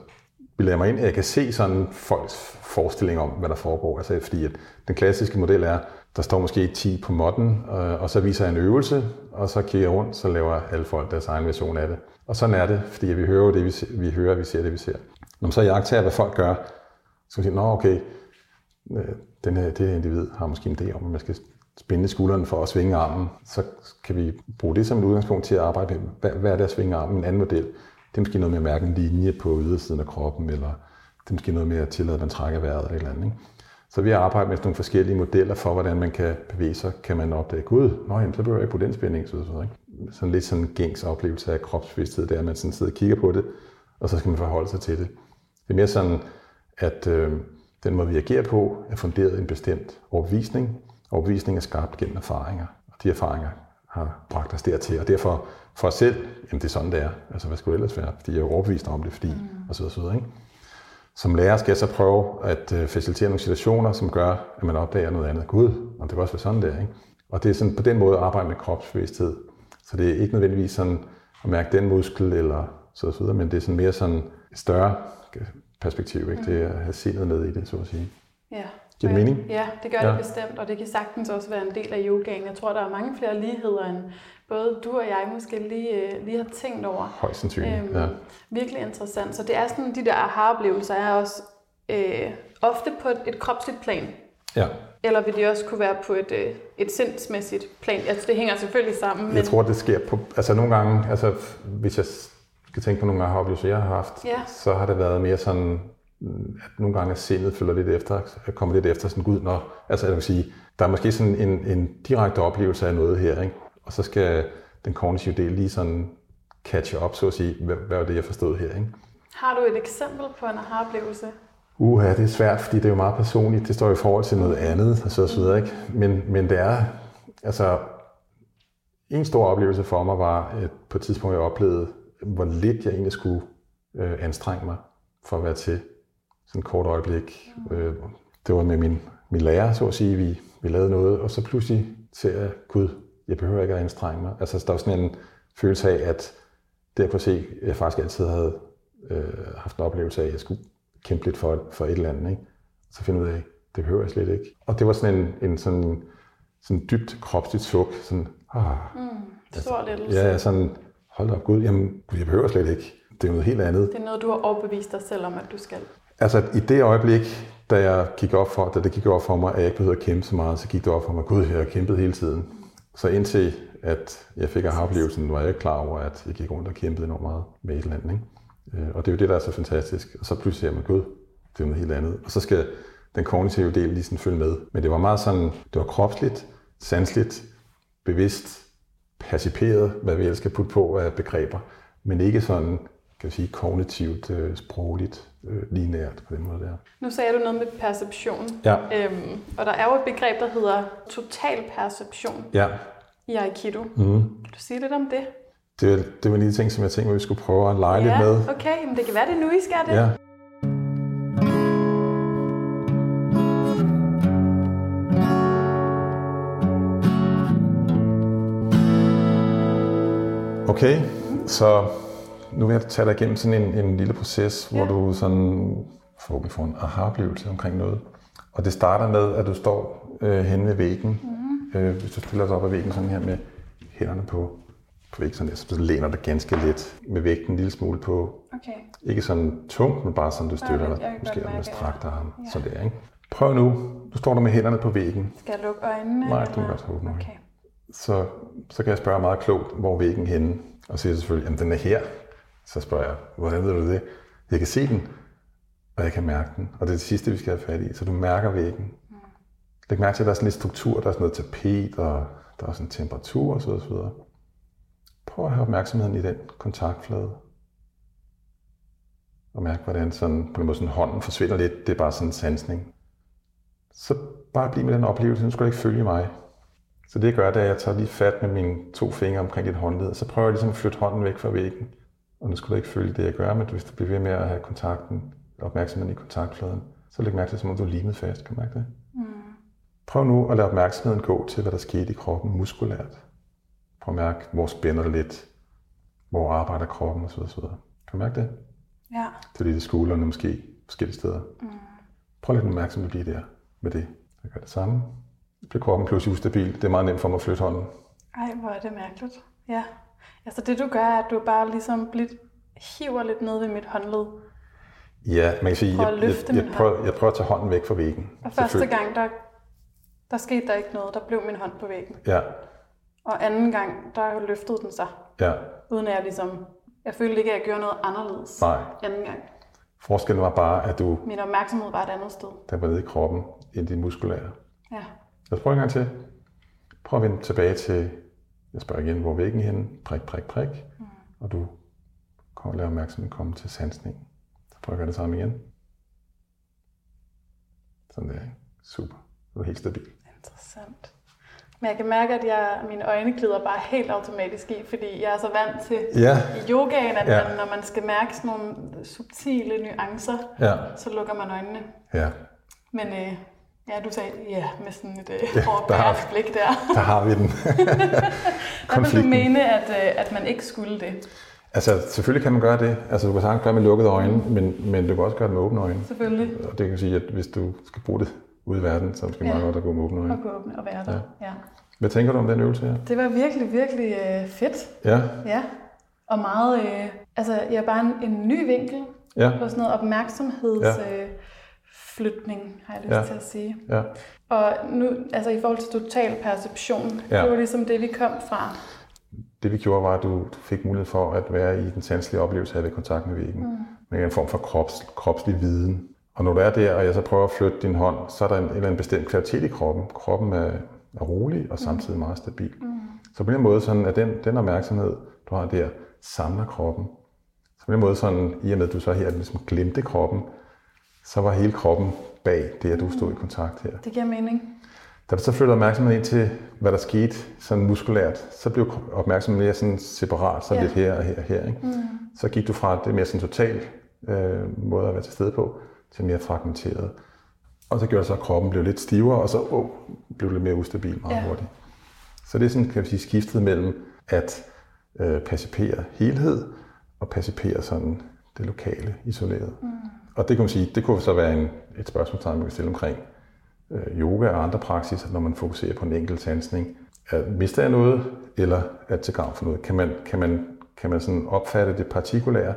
bilder jeg mig ind, at jeg kan se sådan folks forestilling om, hvad der foregår. Altså fordi at den klassiske model er, der står måske 10 på modden, øh, og så viser jeg en øvelse, og så kigger jeg rundt, så laver alle folk deres egen version af det. Og sådan er det, fordi vi hører det, vi, ser, vi hører, vi ser det, vi ser. Når man så jagter, hvad folk gør, så kan man sige, nå okay, øh, den her, det her individ har måske en idé om, at man skal spænde skulderen for at svinge armen. Så kan vi bruge det som et udgangspunkt til at arbejde med, hvad, hvad er det at svinge armen? En anden model, det er måske noget med at mærke en linje på ydersiden af kroppen, eller det er måske noget med at tillade, at man trækker vejret eller et eller andet. Ikke? Så vi har arbejdet med nogle forskellige modeller for, hvordan man kan bevæge sig. Kan man opdage, gud, nå, jamen, så behøver jeg ikke på den spænding. Så, så, ikke? Sådan lidt sådan en gængs oplevelse af kropsbevidsthed, der at man sådan sidder og kigger på det, og så skal man forholde sig til det. Det er mere sådan, at øh, den måde, vi agerer på, er funderet i en bestemt overbevisning. Overbevisning er skabt gennem erfaringer, og de erfaringer har bragt os dertil. Og derfor for os selv, jamen det er sådan, det er. Altså, hvad skulle det ellers være? Fordi jeg er overbevist om det, fordi, mm. og så videre, ikke? Som lærer skal jeg så prøve at øh, facilitere nogle situationer, som gør, at man opdager noget andet. Gud, og det kan også være sådan der, ikke? Og det er sådan på den måde at arbejde med kropsbevidsthed. Så det er ikke nødvendigvis sådan at mærke den muskel eller så videre, men det er sådan mere sådan et større perspektiv, ikke? Det er at have sindet med i det, så at sige. Ja. Giver det mening? Ja, det gør ja. det bestemt, og det kan sagtens også være en del af yogaen. Jeg tror, der er mange flere ligheder, end både du og jeg måske lige, øh, lige har tænkt over. Højst sandsynligt, øhm, ja. Virkelig interessant. Så det er sådan, de der aha-oplevelser er også øh, ofte på et, et kropsligt plan. Ja. Eller vil det også kunne være på et, øh, et sindsmæssigt plan? Altså, det hænger selvfølgelig sammen. Men... Jeg tror, det sker på... Altså nogle gange, altså, hvis jeg skal tænke på nogle aha-oplevelser, jeg har haft, ja. så har det været mere sådan, at nogle gange sindet følger lidt efter, kommer lidt efter sådan, gud, når, altså jeg vil sige, der er måske sådan en, en direkte oplevelse af noget her, ikke? og så skal den kognitive del lige sådan catch up, så at sige, hvad, hvad var det, jeg forstod her. Ikke? Har du et eksempel på en aha-oplevelse? Uha, det er svært, fordi det er jo meget personligt. Det står i forhold til noget andet, og så, så videre, ikke? Men, men det er, altså, en stor oplevelse for mig var, at på et tidspunkt, jeg oplevede hvor lidt jeg egentlig skulle øh, anstrenge mig for at være til. Sådan et kort øjeblik. Øh, det var med min, min lærer, så at sige. Vi, vi lavede noget, og så pludselig ser jeg, gud, jeg behøver ikke at anstrenge mig. Altså, der var sådan en følelse af, at det kunne se, jeg faktisk altid havde øh, haft en oplevelse af, at jeg skulle kæmpe lidt for, for et eller andet. Ikke? Så finde ud af, det behøver jeg slet ikke. Og det var sådan en, en sådan, sådan dybt kropsligt suk. Sådan, ah, Mm, stor lettelse. ja, sådan, hold op, gud, jamen, jeg behøver slet ikke. Det er noget helt andet. Det er noget, du har overbevist dig selv om, at du skal. Altså i det øjeblik, da, jeg gik op for, da det gik op for mig, at jeg ikke behøvede at kæmpe så meget, så gik det op for mig, gud, jeg har kæmpet hele tiden. Så indtil at jeg fik aha-oplevelsen, var jeg ikke klar over, at jeg gik rundt og kæmpede enormt meget med et eller andet. Ikke? Øh, og det er jo det, der er så fantastisk. Og så pludselig ser man, gud, det er noget helt andet. Og så skal den kognitive del lige sådan følge med. Men det var meget sådan, det var kropsligt, sansligt, bevidst, perciperet, hvad vi ellers skal putte på af begreber, men ikke sådan, kan vi sige, kognitivt, øh, sprogligt, øh, lineært på den måde der. Nu sagde du noget med perception. Ja. Øhm, og der er jo et begreb, der hedder total perception Ja, i Aikido. mm. Kan du sige lidt om det? det, det var de ting, som jeg tænkte, at vi skulle prøve at lege ja, lidt med. okay. Men det kan være, det nu, I skal det. Ja. Okay, så nu vil jeg tage dig igennem sådan en, en lille proces, hvor Ja. du sådan forhåbentlig får en aha-oplevelse omkring noget. Og det starter med, at du står øh, hen ved væggen. Mm. Øh, hvis du stiller dig op ad væggen sådan her med hænderne på, på væggen, sådan der, så du læner dig ganske let med vægten en lille smule på Okay. ikke sådan tungt, men bare sådan, du støtter dig. kan Måske med strakt arm. ja. Sådan der, ikke? Prøv nu. Nu står du med hænderne på væggen. Skal jeg lukke øjnene? Nej, du eller? godt åbne. Okay. Så, så kan jeg spørge meget klogt, hvor væggen henne? Og siger selvfølgelig, jamen den er her. Så spørger jeg, hvordan ved du det? Jeg kan se den, og jeg kan mærke den. Og det er det sidste, vi skal have fat i. Så du mærker væggen. Mm. Læg mærke til, at der er sådan lidt struktur, der er sådan noget tapet, og der er sådan temperatur og så videre, så videre. Prøv at have opmærksomheden i den kontaktflade. Og mærk, hvordan sådan, på en måde sådan hånden forsvinder lidt. Det er bare sådan en sansning. Så bare bliv med den oplevelse. Nu skal du ikke følge mig. Så det jeg gør, det er, at jeg tager lige fat med mine to fingre omkring dit håndled, og så prøver jeg ligesom at flytte hånden væk fra væggen. Og nu skal du ikke følge det, jeg gør, men hvis du bliver ved med at have kontakten, opmærksomheden i kontaktfladen, så læg mærke til, som om du er limet fast. Kan du mærke det? Mm. Prøv nu at lade opmærksomheden gå til, hvad der skete i kroppen muskulært. Prøv at mærke, hvor spænder det lidt, hvor arbejder kroppen osv. osv. Kan du mærke det? Ja. Det er lidt i skuldrene måske, forskellige steder. Mm. Prøv lidt opmærksom at blive der med det. Jeg gør det samme. Så bliver kroppen pludselig ustabil. Det er meget nemt for mig at flytte hånden. Ej, hvor er det mærkeligt. Ja. Altså det du gør, er, at du bare ligesom blidt hiver lidt ned ved mit håndled. Ja, man kan sige, jeg, jeg, jeg, min prøver, jeg prøver at tage hånden væk fra væggen. Og første gang, der, der skete der ikke noget. Der blev min hånd på væggen. Ja, Og anden gang, der løftede den sig. ja, Uden at jeg ligesom... Jeg følte ikke, at jeg gjorde noget anderledes. nej. Anden gang. Forskellen var bare, at du, Min opmærksomhed var et andet sted. der var nede i kroppen, end din muskulære. Ja. Lad os prøve en gang til. Prøv at vende tilbage til, jeg spørger igen, hvor væggen henne? Prik, prik, prik. Mm. Og du kommer lade opmærksomheden komme til sansning. Så prøv at gøre det samme igen. Sådan der, ikke? Super. Du er helt stabil. Interessant. Men jeg kan mærke, at jeg, mine øjne glider bare helt automatisk i, fordi jeg er så vant til Ja, i yogaen, at Ja. man, når man skal mærke sådan nogle subtile nuancer, ja, så lukker man øjnene. ja. Men øh, ja, du sagde ja med sådan et øh, Ja, der har blik der. Der har vi den. Der vil du mene, at, øh, at man ikke skulle det. Altså, selvfølgelig kan man gøre det. Altså, du kan sagtens gøre det med lukkede øjne, men, men du kan også gøre det med åbne øjne. Selvfølgelig. Og det kan sige, at hvis du skal bruge det ude i verden, så er det måske Ja. godt at gå med åbne øjne. Og gå åbne og være der. Ja. ja. Hvad tænker du om den øvelse her? Det var virkelig, virkelig øh, fedt. Ja, Ja. Og meget, øh, altså ja, bare en, en ny vinkel ja, på sådan noget opmærksomheds... Ja. Øh, flytning, har jeg lyst Ja. til at sige. ja. Og nu, altså i forhold til total perception, Ja. det var ligesom det, vi kom fra. Det vi gjorde var, at du, du fik mulighed for at være i den sanselige oplevelse af ved kontakt med væggen. Mm. Med en form for krops, kropslig viden. Og når du er der, og jeg så prøver at flytte din hånd, så er der en, en eller anden bestemt kvalitet i kroppen. Kroppen er, er rolig og samtidig meget stabil. Mm. Så på den måde, sådan, at den, den opmærksomhed, du har der, samler kroppen. Så på den måde, sådan, i og med at du så her ligesom glemte kroppen, så var hele kroppen bag det, at du stod i kontakt her. Det giver mening. Da du så flyttede opmærksomheden ind til, hvad der skete sådan muskulært, så blev opmærksomheden mere sådan separat, så Ja. lidt her og her og her. Ikke? Mm. Så gik du fra det mere sådan total øh, måde at være til stede på, til mere fragmenteret. Og så gjorde det så, at kroppen blev lidt stivere, og så oh, blev det mere ustabil meget Ja. hurtigt. Så det er sådan, kan vi sige, skiftet mellem at øh, percipere helhed og percipere sådan det lokale, isoleret. Mm. Og det kan man sige, det kunne så være en, et spørgsmålstegn, man kan stille omkring øh, yoga og andre praksiser, når man fokuserer på en enkelt sansning. At mister jeg noget, eller er det til gavn for noget? Kan man, kan man, kan man sådan opfatte det partikulære,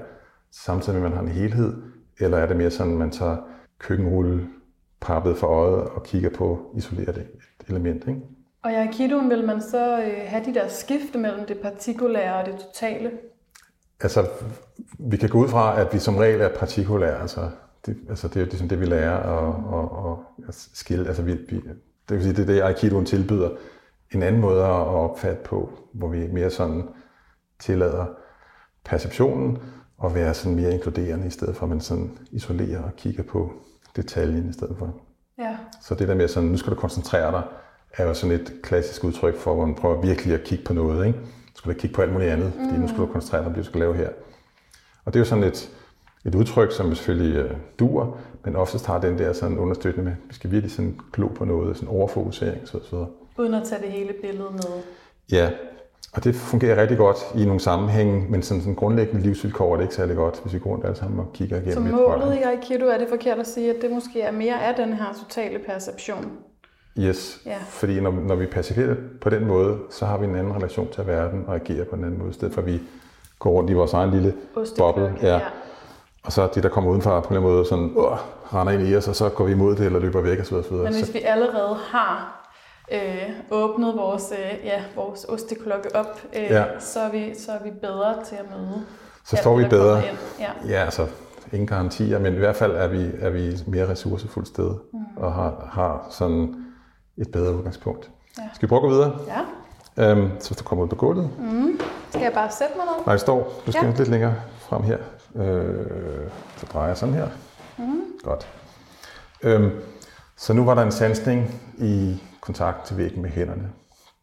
samtidig med, at man har en helhed? Eller er det mere sådan, at man tager køkkenrulle pappet for øjet og kigger på isoleret et element? Ikke? Og i Aikidoen vil man så øh, have de der skifte mellem det partikulære og det totale. Altså, vi kan gå ud fra, at vi som regel er partikulære. Altså, det, altså, det er jo ligesom det, vi lærer at, at, at, skille. Altså, vi, vi, det vil sige, det er det, Aikidoen tilbyder. En anden måde at opfatte på, hvor vi mere sådan tillader perceptionen og være sådan mere inkluderende, i stedet for at man sådan isolerer og kigger på detaljen i stedet for. Ja. Så det der med sådan, nu skal du koncentrere dig, er jo sådan et klassisk udtryk for, hvor man prøver virkelig at kigge på noget. Ikke? Du skal da kigge på alt muligt andet, fordi nu skal du koncentrere dig om det, du skal lave her. Og det er jo sådan et, et udtryk, som selvfølgelig øh, duer, men oftest har den der sådan understøttende med, vi skal virkelig sådan glo på noget, sådan overfokusering osv. osv. Uden at tage det hele billede med. Ja, og det fungerer rigtig godt i nogle sammenhænge, men sådan, sådan grundlæggende livsvilkår er det ikke særlig godt, hvis vi går rundt alle sammen og kigger igennem Så et målet i Aikido er det forkert at sige, at det måske er mere af den her totale perception. Yes, Ja. fordi når, når vi perciperer på den måde, så har vi en anden relation til verden og agerer på en anden måde, i stedet for at vi går rundt i vores egen lille boble. Ja. Og så det, der kommer udenfra på en måde, sådan, uh, render ind i os, og så går vi imod det, eller løber væk, osv. osv. Men Så, hvis vi allerede har øh, åbnet vores, øh, ja, vores osteklokke op, øh, Ja. så, er vi, så er vi bedre til at møde. så står vi bedre. Ja. Ja, altså, ingen garantier, men i hvert fald er vi, er vi mere ressourcefuldt sted, mm. og har, har sådan et bedre udgangspunkt. Ja. Skal vi prøve at gå videre? ja. Øhm, så hvis du kommer ud på gulvet. Mm. Skal jeg bare sætte mig ned? Nej, det står. Du skal Ja. ja. lidt længere frem her. Øh, så drejer jeg sådan her. Mm. Godt. Øhm, så nu var der en sansning i kontakt til væggen med hænderne.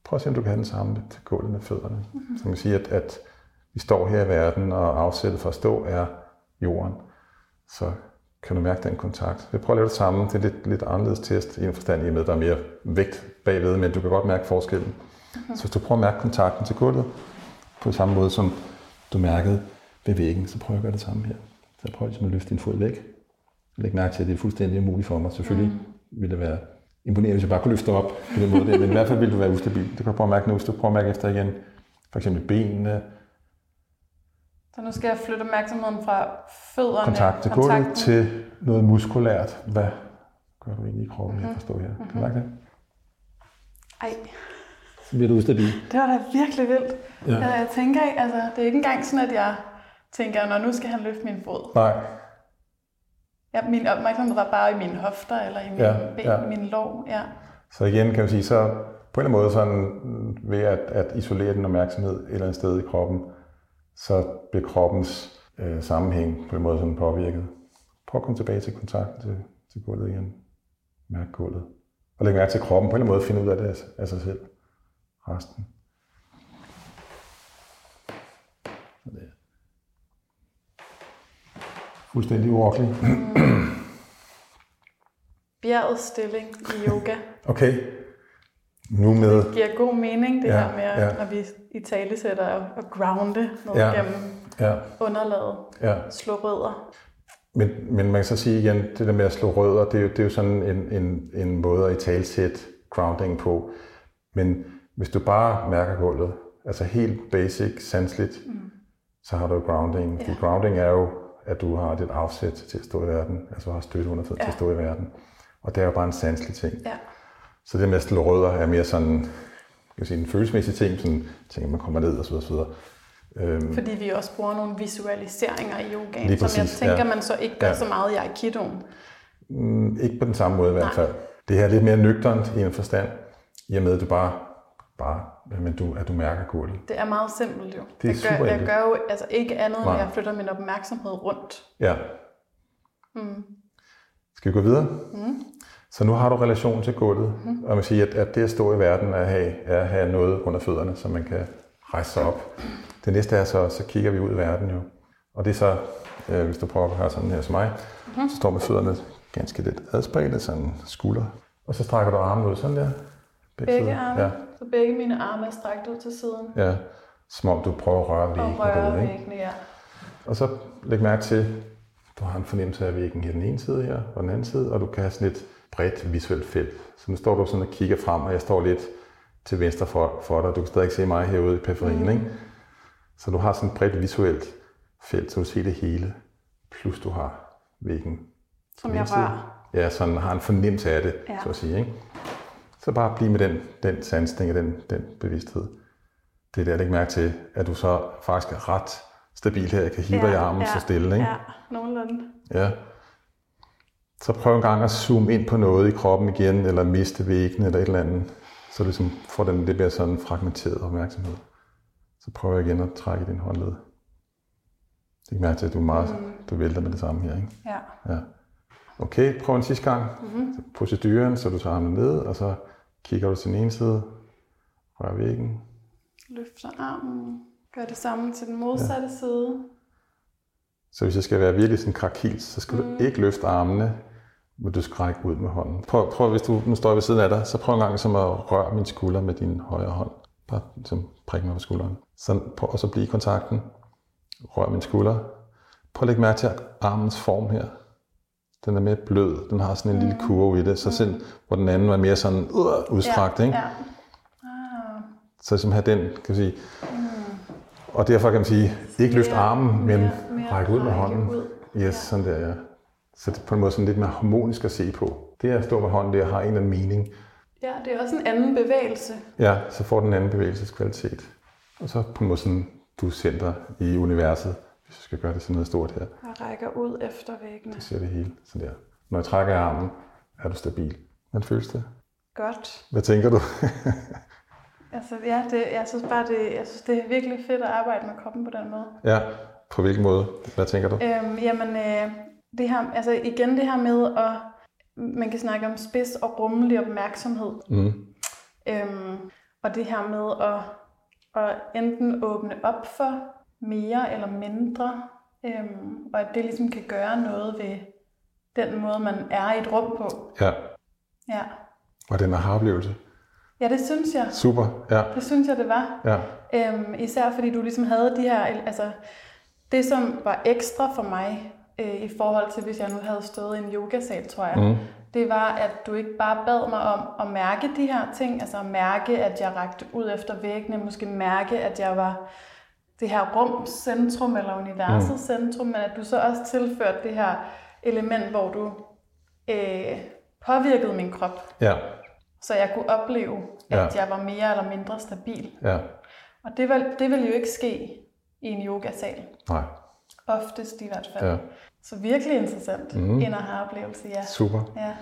Prøv at se, om du kan have den samme til gulvet med fødderne. Mm. Så man kan sige, at, at vi står her i verden, og afsættet for at stå er jorden. Så kan du mærke den kontakt. Jeg prøver at lave det samme. Det er lidt, lidt anderledes test i en forstand, i med, at der er mere vægt bagved, men du kan godt mærke forskellen. Mm. Så hvis du prøver at mærke kontakten til gulvet, på samme måde som du mærkede ved væggen, så prøv at gøre det samme her. Så prøv ligesom at løfte din fod væk. Læg mærke til, at det er fuldstændig umuligt for mig. Selvfølgelig mm. ville det være imponerende, hvis jeg bare kunne løfte op på den måde der, men i hvert fald ville du være ustabil. Det kan du prøve at mærke nu, hvis du prøver at mærke efter igen. For eksempel benene, Så nu skal jeg flytte opmærksomheden fra fødderne. kontakt til gulvet, til noget muskulært. Hvad gør du egentlig i kroppen, jeg forstår her? Kan du mærke det? Ej, Så bliver du ustabil. det var da virkelig vildt. Ja. Jeg tænker ikke, altså, det er ikke engang sådan, at jeg tænker, når nu skal han løfte min fod. Nej, Ja, min opmærksomhed var bare i mine hofter, eller i mine Ja, ben, ja. mine lår. Ja. Så igen kan man sige, så på en eller anden måde sådan, ved at, at isolere den opmærksomhed et eller andet sted i kroppen, så bliver kroppens øh, sammenhæng på en måde sådan påvirket. Prøv at komme tilbage til kontakten til, til gulvet igen. Mærk gulvet. Og læg mærke til kroppen. På en eller anden måde finde ud af det af- sig selv. Resten. Er Fuldstændig urokkelig. Bjergets stilling i yoga Okay. Nu med giver god mening, det Ja, her med, at, ja. når vi i tale sætter og, grounde ned Ja. gennem ja, underlaget, ja. slå rødder. Men, men man kan så sige igen, det der med at slå rødder, det er jo, det er jo sådan en, en, en måde at i talsætte grounding på. Men hvis du bare mærker gulvet, altså helt basic, sanseligt, mm. så har du grounding. Ja. grounding er jo, at du har dit afsæt til at stå i verden, altså har støtte under ja. til at stå i verden. Og det er jo bare en sanselig ting. Ja. Så det med at slå rødder er mere sådan, jeg sige, en følelsesmæssig ting, sådan at man kommer ned og så videre, så videre. Øhm, Fordi vi også bruger nogle visualiseringer i yogaen, Lige som jeg præcis, tænker, ja. man så ikke gør Ja. så meget i Aikidoen. Mm, Ikke på den samme måde i hvert Nej. fald. Det her er lidt mere nøgternt i en forstand, i og med at du bare, bare men du, at du mærker gulvet. Det er meget simpelt jo. Det er jeg, gør, jeg gør jo altså ikke andet, end Nej. jeg flytter min opmærksomhed rundt. Ja. Mm. Skal vi gå videre? Mm. Så nu har du relation til gulvet, mm. og man siger, at, at det at stå i verden er at, have, er at have noget under fødderne, så man kan rejse sig op. Det næste er så, så kigger vi ud i verden jo. Og det er så, øh, hvis du prøver at høre sådan her som mig, mm. så står med fødderne ganske lidt adspredte, sådan skulder. Og så strækker du armen ud sådan der. Begge, begge arme? Ja. Så begge mine arme er strakt ud til siden? Ja, som om du prøver at røre væggene. Og røre væggene, ja. Og så læg mærke til, du har en fornemmelse af væggen her den ene side her, og den anden side, og du kan have sådan et bredt visuelt felt. Så nu står du sådan og kigger frem, og jeg står lidt til venstre for, for dig. Du kan stadig se mig herude i periferien, mm. ikke? Så du har sådan et bredt visuelt felt, så du ser det hele. Plus du har væggen. Som jeg rører. Ja, sådan har en fornemmelse af det, ja. så at sige. Ikke? Så bare bliv med den, den sansning og den, den bevidsthed. Det er der, jeg lægger mærke til, at du så faktisk er ret stabil her. Jeg kan hive ja, i armen ja, så stille. Ikke? Ja, nogenlunde. Ja. Så prøv en gang at zoome ind på noget i kroppen igen, eller miste væggen eller et eller andet, så du ligesom får den lidt mere sådan fragmenteret opmærksomhed. Så prøv igen at trække din håndled. Det mærke til, at du, er meget, mm. du vælter med det samme her, ikke? Ja. ja. Okay, prøv en sidste gang. Mm-hmm. Så proceduren, så du tager armen ned, og så kigger du til den ene side, rør væggen. Løfter armen, gør det samme til den modsatte ja. side. Så hvis jeg skal være virkelig sådan krakils, så skal mm. du ikke løfte armene, men du skal række ud med hånden. Prøv, prøv hvis du nu står ved siden af dig, så prøv en gang som at røre min skulder med din højre hånd. Bare som prik mig på skulderen. Så prøv også at blive i kontakten. Rør min skulder. Prøv at lægge mærke til armens form her. Den er mere blød. Den har sådan en mm. lille kurve i det. Så selv, hvor den anden var mere sådan uh, udstrakt. Ja, ikke? Ja. Ah. Så som have den, kan sige. Mm. Og derfor kan man sige, ikke løft armen, men mere, mere række ud med hånden. Ud. Yes, ja. sådan der, ja. Så det er på en måde sådan lidt mere harmonisk at se på. Det at stå med hånden der har en eller anden mening. Ja, det er også en anden bevægelse. Ja, så får den anden bevægelseskvalitet. Og så på en måde sådan, du er center i universet, hvis du skal gøre det sådan noget stort her. Og rækker ud efter væggene. Du ser det hele sådan der. Når jeg trækker i armen, er du stabil. Hvordan føles det? Godt. Hvad tænker du? altså, ja, det, jeg synes bare, det, jeg synes, det er virkelig fedt at arbejde med kroppen på den måde. Ja, på hvilken måde? Hvad tænker du? Øhm, jamen, øh, det her, altså igen det her med at man kan snakke om spids og rummelig opmærksomhed. Mm. Øhm, og det her med at, at enten åbne op for mere eller mindre, øhm, og at det ligesom kan gøre noget ved den måde, man er i et rum på. Ja. Ja. Og den aha-oplevelse. Ja, det synes jeg. Super, ja. Det synes jeg, det var. Ja. Øhm, især fordi du ligesom havde de her, altså det som var ekstra for mig, øh, i forhold til, hvis jeg nu havde stået i en yogasal, tror jeg, mm. det var, at du ikke bare bad mig om at mærke de her ting, altså at mærke, at jeg rakte ud efter væggene, måske mærke, at jeg var det her rums centrum, eller universets mm. centrum, men at du så også tilførte det her element, hvor du øh, påvirkede min krop. Ja. Så jeg kunne opleve, at ja. jeg var mere eller mindre stabil. Ja. Og det vil, det vil jo ikke ske i en yogasal. Nej. Oftest i hvert fald. Ja. Så virkelig interessant. Mm. En aha-oplevelse, ja. Super. Ja.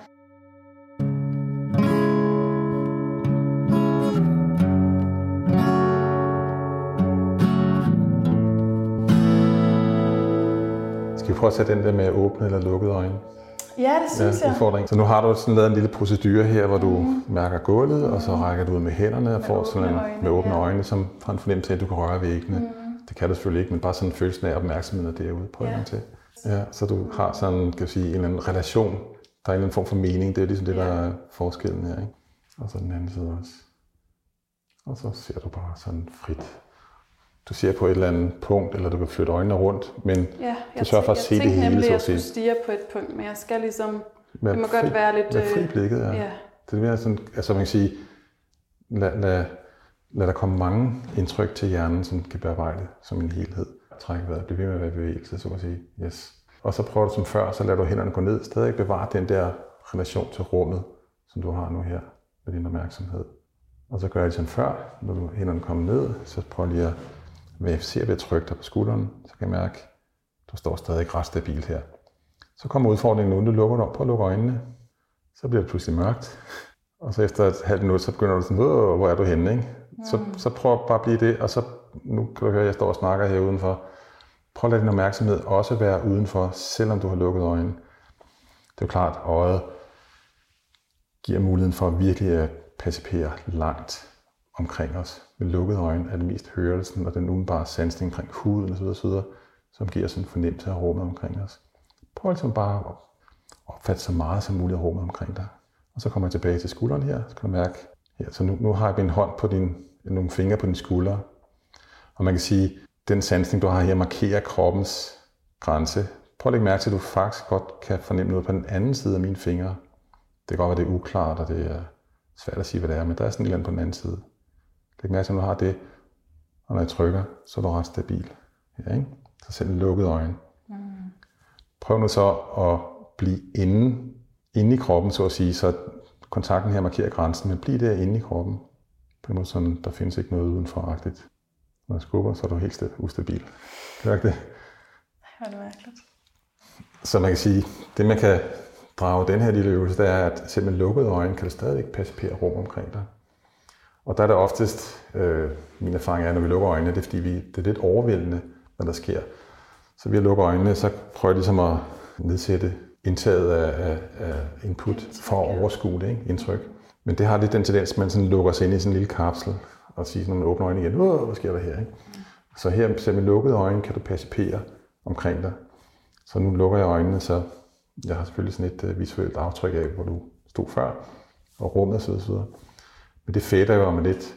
Skal vi prøve at tage den der med åbne eller lukkede øjne? Ja, det synes ja, udfordring. Så nu har du sådan lavet en lille procedure her, hvor du mm. mærker gulvet, og så rækker du ud med hænderne og får sådan en, med åbne ja. øjne, som har en fornemmelse af, at du kan røre væggene. Mm. Det kan du selvfølgelig ikke, men bare sådan en følelse af opmærksomhed derude. Prøv ja. til. Ja, så du har sådan, kan sige, en eller anden relation. Der er en eller anden form for mening. Det er ligesom det, der er forskellen her. Ikke? Og så den anden side også. Og så ser du bare sådan frit. Du ser på et eller andet punkt, eller du kan flytte øjnene rundt, men ja, du sørger for at se det hele. Jeg tænkte nemlig, at jeg skulle stige på et punkt, men jeg skal ligesom... Med det må fri, godt være lidt... Med fri blikket, ja. ja. Det er mere sådan, altså man kan sige, lad, lad, lad der komme mange indtryk til hjernen, som kan bearbejde som en helhed Træk vejret, blive ved med at være i bevægelse, så at sige. Yes. Og så prøver du som før, så lader du hænderne gå ned, stadig bevare den der relation til rummet, som du har nu her med din opmærksomhed. Og så gør jeg det som før, når du hænderne kommer ned, så prøv lige at verificere ved at trykke dig på skulderen, så kan jeg mærke, at du står stadig ret stabilt her. Så kommer udfordringen nu, du lukker op, på at lukke øjnene. Så bliver det pludselig mørkt. Og så efter et halvt minut, så begynder du sådan, hvor er du henne, ikke? Så, så prøv bare at blive det, og så nu kan du høre, at jeg står og snakker her udenfor. Prøv at lade din opmærksomhed også være udenfor, selvom du har lukket øjnene. Det er jo klart, at øjet giver muligheden for virkelig at percipere langt omkring os. Med lukkede øjne er det mest hørelsen og den umiddelbare sansning omkring huden osv., osv., som giver sådan en fornemmelse af rummet omkring os. Prøv ligesom bare at opfatte så meget som muligt af rummet omkring dig. Og så kommer jeg tilbage til skulderen her, så kan du mærke, her, så nu, nu har jeg min hånd på din, nogle fingre på din skulder. Og man kan sige, den sansning, du har her, markerer kroppens grænse. Prøv at lægge mærke til, at du faktisk godt kan fornemme noget på den anden side af mine fingre. Det kan godt være, det er uklart, og det er svært at sige, hvad det er, men der er sådan et eller andet på den anden side. Læg mærke til, at du har det, og når jeg trykker, så er du ret stabil. Ja, ikke? Så selv lukkede øjne. Mm. Prøv nu så at blive inde, inde i kroppen, så at sige, så kontakten her markerer grænsen, men bliv der inde i kroppen. På en måde sådan, der findes ikke noget udenforagtigt. Når jeg skubber, så er du helt ustabil. Kan du det? Ja, det er mærkeligt. Så man kan sige, det man kan drage den her lille øvelse, det er, at selv med lukkede øjne kan du stadigvæk percipere rum omkring dig. Og der er det oftest, øh, min erfaring er, når vi lukker øjnene, det er fordi, vi, det er lidt overvældende, når der sker. Så vi lukker øjnene, så prøver jeg ligesom at nedsætte indtaget af, af, af input for at overskue det, ikke? indtryk. Men det har lidt den tendens, at man sådan lukker sig ind i sådan en lille kapsel og siger, når man åbner øjnene igen, hvad sker der her? Ikke? Så her med lukkede øjne kan du percipere omkring dig. Så nu lukker jeg øjnene, så jeg har selvfølgelig sådan et uh, visuelt aftryk af, hvor du stod før, og rummet osv. osv. Men det fader jo om lidt.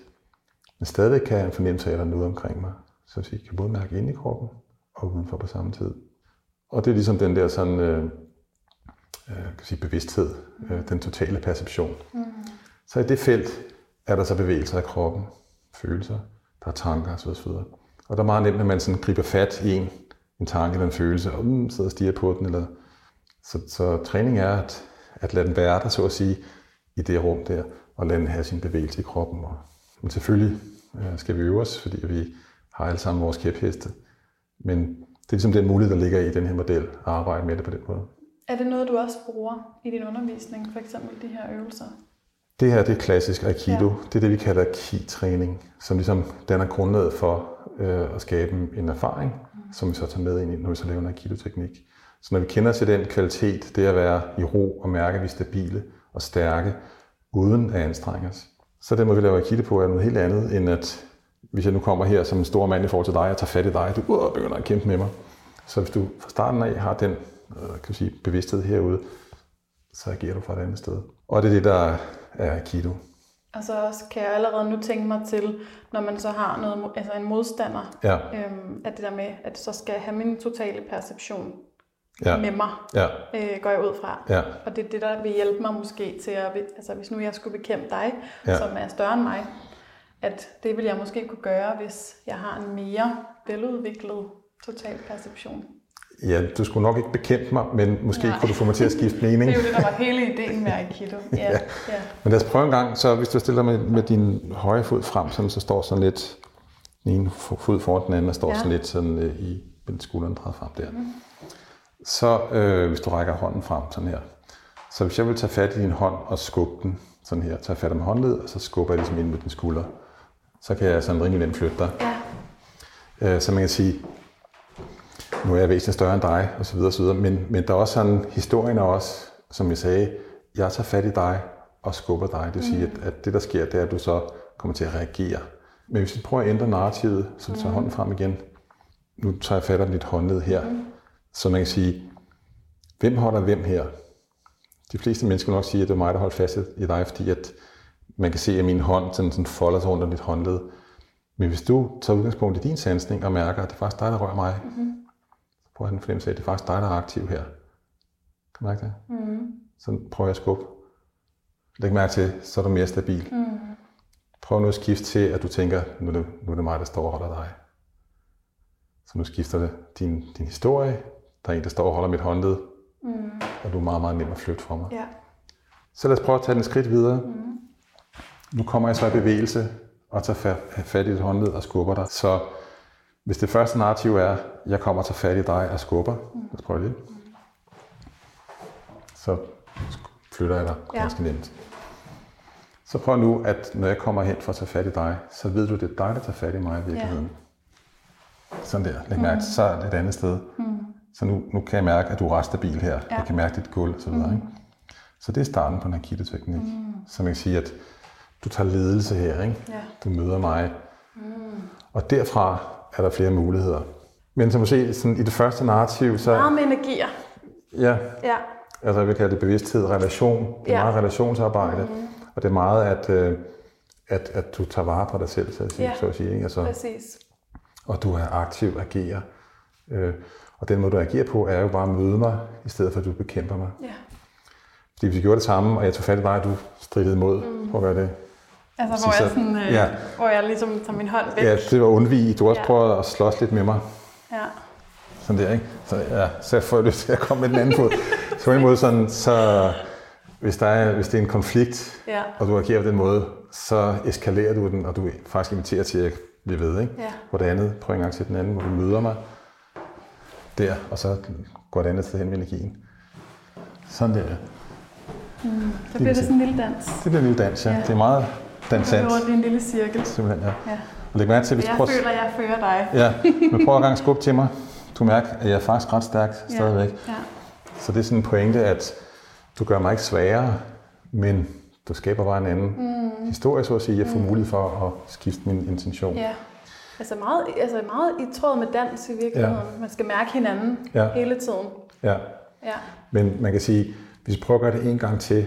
Men stadig kan jeg en fornemmelse af, at der er noget omkring mig. Så jeg kan både mærke ind i kroppen og udenfor på samme tid. Og det er ligesom den der sådan, øh, øh, kan sige bevidsthed, øh, den totale perception. Mm. Så i det felt er der så bevægelser af kroppen, følelser, der er tanker osv. osv. Og der er meget nemt, at man sådan griber fat i en, en tanke eller en følelse, og um, sidder og stiger på den. Eller... Så, så træning er at, at lade den være der, så at sige, i det rum der, og lade den have sin bevægelse i kroppen. Og, men selvfølgelig øh, skal vi øve os, fordi vi har alle sammen vores kæpheste. Men det er ligesom den mulighed, der ligger i den her model, at arbejde med det på den måde. Er det noget, du også bruger i din undervisning, for eksempel de her øvelser? Det her det er klassisk Aikido. Ja. Det er det, vi kalder ki-træning, som ligesom danner grundlaget for øh, at skabe en erfaring, mm. som vi så tager med ind i, når vi så laver en Aikido-teknik. Så når vi kender til den kvalitet, det at være i ro og mærke, at vi er stabile og stærke, uden at anstrenge os. Så den måde, vi laver Aikido på, er noget helt andet, end at hvis jeg nu kommer her som en stor mand i forhold til dig, og tager fat i dig, du uh, begynder at kæmpe med mig. Så hvis du fra starten af har den øh, kan sige, bevidsthed herude, så agerer du fra et andet sted. Og det er det, der er Aikido. Og så også kan jeg allerede nu tænke mig til, når man så har noget, altså en modstander, ja. øhm, at det der med, at så skal jeg have min totale perception ja. med mig, ja. øh, går jeg ud fra. Ja. Og det er det, der vil hjælpe mig måske til at, altså hvis nu jeg skulle bekæmpe dig, Ja. som er større end mig, at det vil jeg måske kunne gøre, hvis jeg har en mere veludviklet total perception. Ja, du skulle nok ikke bekæmpe mig, men måske Nej. kunne du få mig til at skifte mening. Det er jo det, der var hele ideen med Aikido. Ja, Ja. ja. Men lad os prøve en gang, så hvis du stiller med, med din højre fod frem, sådan, så står sådan lidt, den ene fod foran den anden, og står Ja. sådan lidt sådan, øh, i med skulderen drejet frem der. Mm. Så øh, hvis du rækker hånden frem sådan her, så hvis jeg vil tage fat i din hånd og skubbe den sådan her, tage fat om håndled, og så skubber jeg ligesom ind med din skulder, så kan jeg sådan rimelig nemt flytte dig. ja. Øh, så man kan sige, nu er jeg væsentligt større end dig, og så videre, så videre. Men, men der er også sådan, historien er også, som jeg sagde, jeg tager fat i dig og skubber dig. Det vil sige, at, at det der sker, det er, at du så kommer til at reagere. Men hvis vi prøver at ændre narrativet, så du tager hånden frem igen. Nu tager jeg fat om dit håndled her. Så man kan sige, hvem holder hvem her? De fleste mennesker vil nok sige, at det er mig, der holder fast i dig, fordi at man kan se, at min hånd sådan, sådan folder sig rundt om dit håndled. Men hvis du tager udgangspunkt i din sansning og mærker, at det er faktisk dig, der rører mig, mm-hmm. Så prøver jeg en fornemmelse af, at det er faktisk dig, der er aktiv her. Kan du mærke det? Mm. Så prøver jeg at skubbe. Læg mærke til, så er du mere stabil. Mm. Prøv nu at skifte til, at du tænker, nu er, det, nu er det mig, der står og holder dig. Så nu skifter det din, din historie. Der er en, der står og holder mit håndled. Mm. Og du er meget, meget nem at flytte fra mig. ja. Så lad os prøve at tage den skridt videre. Mm. Nu kommer jeg så i bevægelse og tager fa- fat i dit håndled og skubber dig. Så hvis det første narrativ er, jeg kommer tager fat i dig og skubber, mm. lad os prøve det. Så flytter jeg dig Ja. ganske nemt. Så prøv nu, at når jeg kommer hen for at tage fat i dig, så ved du, det er dig, der tager fat i mig i virkeligheden. Sådan der. Læg mærke til, så er det et andet sted. Mm. Så nu, nu kan jeg mærke, at du er ret stabil her. Ja. Jeg kan mærke dit gulv videre. Mm. Ikke? Så det er starten på en Aikido-teknik. Mm. Så man kan sige, at du tager ledelse her, ikke? Ja. Du møder mig. Mm. Og derfra er der flere muligheder. Men som se, sådan i det første narrativ, så... Meget med energier. Ja, Ja. altså jeg vil kalde det bevidsthed, relation. Det er Ja. meget relationsarbejde. Mm. Og det er meget, at, øh, at, at du tager vare på dig selv, så at sige. Ja. Så at sige ikke? Altså, Præcis. og du er aktiv, agerer. Øh, og den måde, du agerer på, er jo bare at møde mig, i stedet for at du bekæmper mig. Ja. Fordi hvis vi gjorde det samme, og jeg tog fat i dig, og du stridede imod, mm. prøv at gøre det. Altså, hvor Så- jeg, sådan, øh, ja. hvor jeg ligesom tager min hånd væk. Ja, det var undvige. Du har også Ja. prøvet at slås lidt med mig. Ja. Sådan der, ikke? Så, ja, så jeg får lyst til at komme med den anden fod. Så på en måde sådan, så hvis, der er, hvis det er en konflikt, Ja. og du agerer på den måde, så eskalerer du den, og du faktisk inviterer til at blive ved. Ikke? Ja. Hvor det andet, prøv en gang til den anden, hvor du møder mig der, og så går det andet sted hen med energien. Sådan der. Så bliver det sådan en lille dans. Det bliver en lille dans, ja. Ja. Det er meget dansant, Over en lille cirkel. simpelthen, ja. Ja. Og læg mærke til, hvis du Jeg prøver... føler, jeg fører dig. Ja, men prøv at gang skubbe til mig. Du mærker, at jeg er faktisk ret stærk stadigvæk. Ja. Så det er sådan en pointe, at du gør mig ikke sværere, men du skaber bare en anden mm. historie, så at sige. Jeg får mulighed for at skifte min intention. ja. Altså meget, altså meget i tråd med dans i virkeligheden. Ja. Man skal mærke hinanden Ja. hele tiden. Ja. Ja. Men man kan sige, hvis vi prøver at gøre det en gang til,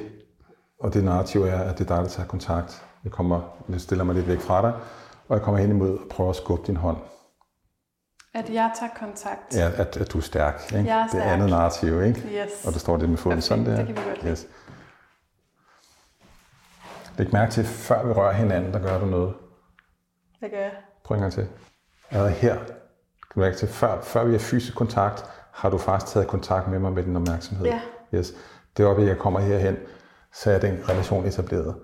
og det narrativ er, at det er dig, der tager kontakt. Jeg, kommer, jeg stiller mig lidt væk fra dig, og jeg kommer hen imod og prøver at skubbe din hånd. At jeg tager kontakt. Ja, at, at du er stærk. Ikke? Jeg er Det stærk. andet narrativ, ikke? Yes. Og der står det med foden Perfekt, sådan der. det kan vi godt yes. Læg mærke til, før vi rører hinanden, der gør du noget. Det gør jeg. Prøv en gang til. Allerede her, kan du mærke til, før, før vi har fysisk kontakt, har du faktisk taget kontakt med mig med din opmærksomhed. Ja. Yes. Det er oppe, jeg kommer herhen, så er den relation etableret.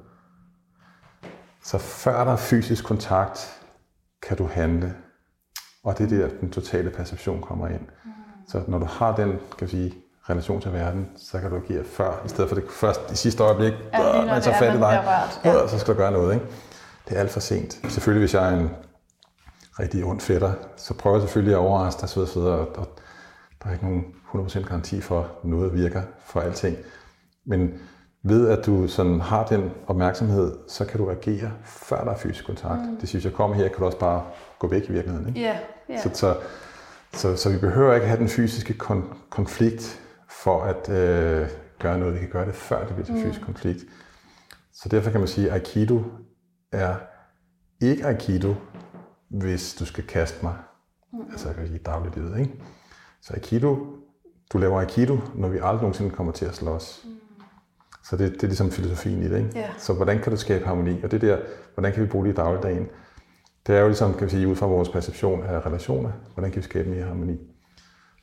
Så før der er fysisk kontakt, kan du handle. Og det er der, den totale perception kommer ind. Mm. Så når du har den, kan vi sige, relation til verden, så kan du agere før, i stedet for det først i sidste øjeblik, Ja, øh, man tager er, fat i dig. Ja. øh, så skal du gøre noget. Ikke? Det er alt for sent. Selvfølgelig, hvis jeg er en rigtig ond fætter, så prøver jeg selvfølgelig at overraske dig, så videre, og, og der er ikke nogen 100% garanti for, at noget virker for alting. Men ved at du sådan har den opmærksomhed, så kan du agere, før der er fysisk kontakt. Mm. Det synes jeg kommer her, kan du også bare gå væk i virkeligheden. Ikke? Ja. ja. Så, så, så, så vi behøver ikke have den fysiske kon- konflikt for at øh, gøre noget. Vi kan gøre det, før det bliver til fysisk konflikt. Så derfor kan man sige, at Aikido er ikke Aikido, hvis du skal kaste mig. Mm. Altså sige dagliglivet. Ikke? Så Aikido, du laver Aikido, når vi aldrig nogensinde kommer til at slås. Mm. Så det, det er ligesom filosofien i det. Ikke? Ja. Så hvordan kan du skabe harmoni? Og det der, hvordan kan vi bruge det i dagligdagen? Det er jo ligesom, kan vi sige, ud fra vores perception af relationer, hvordan kan vi skabe mere harmoni?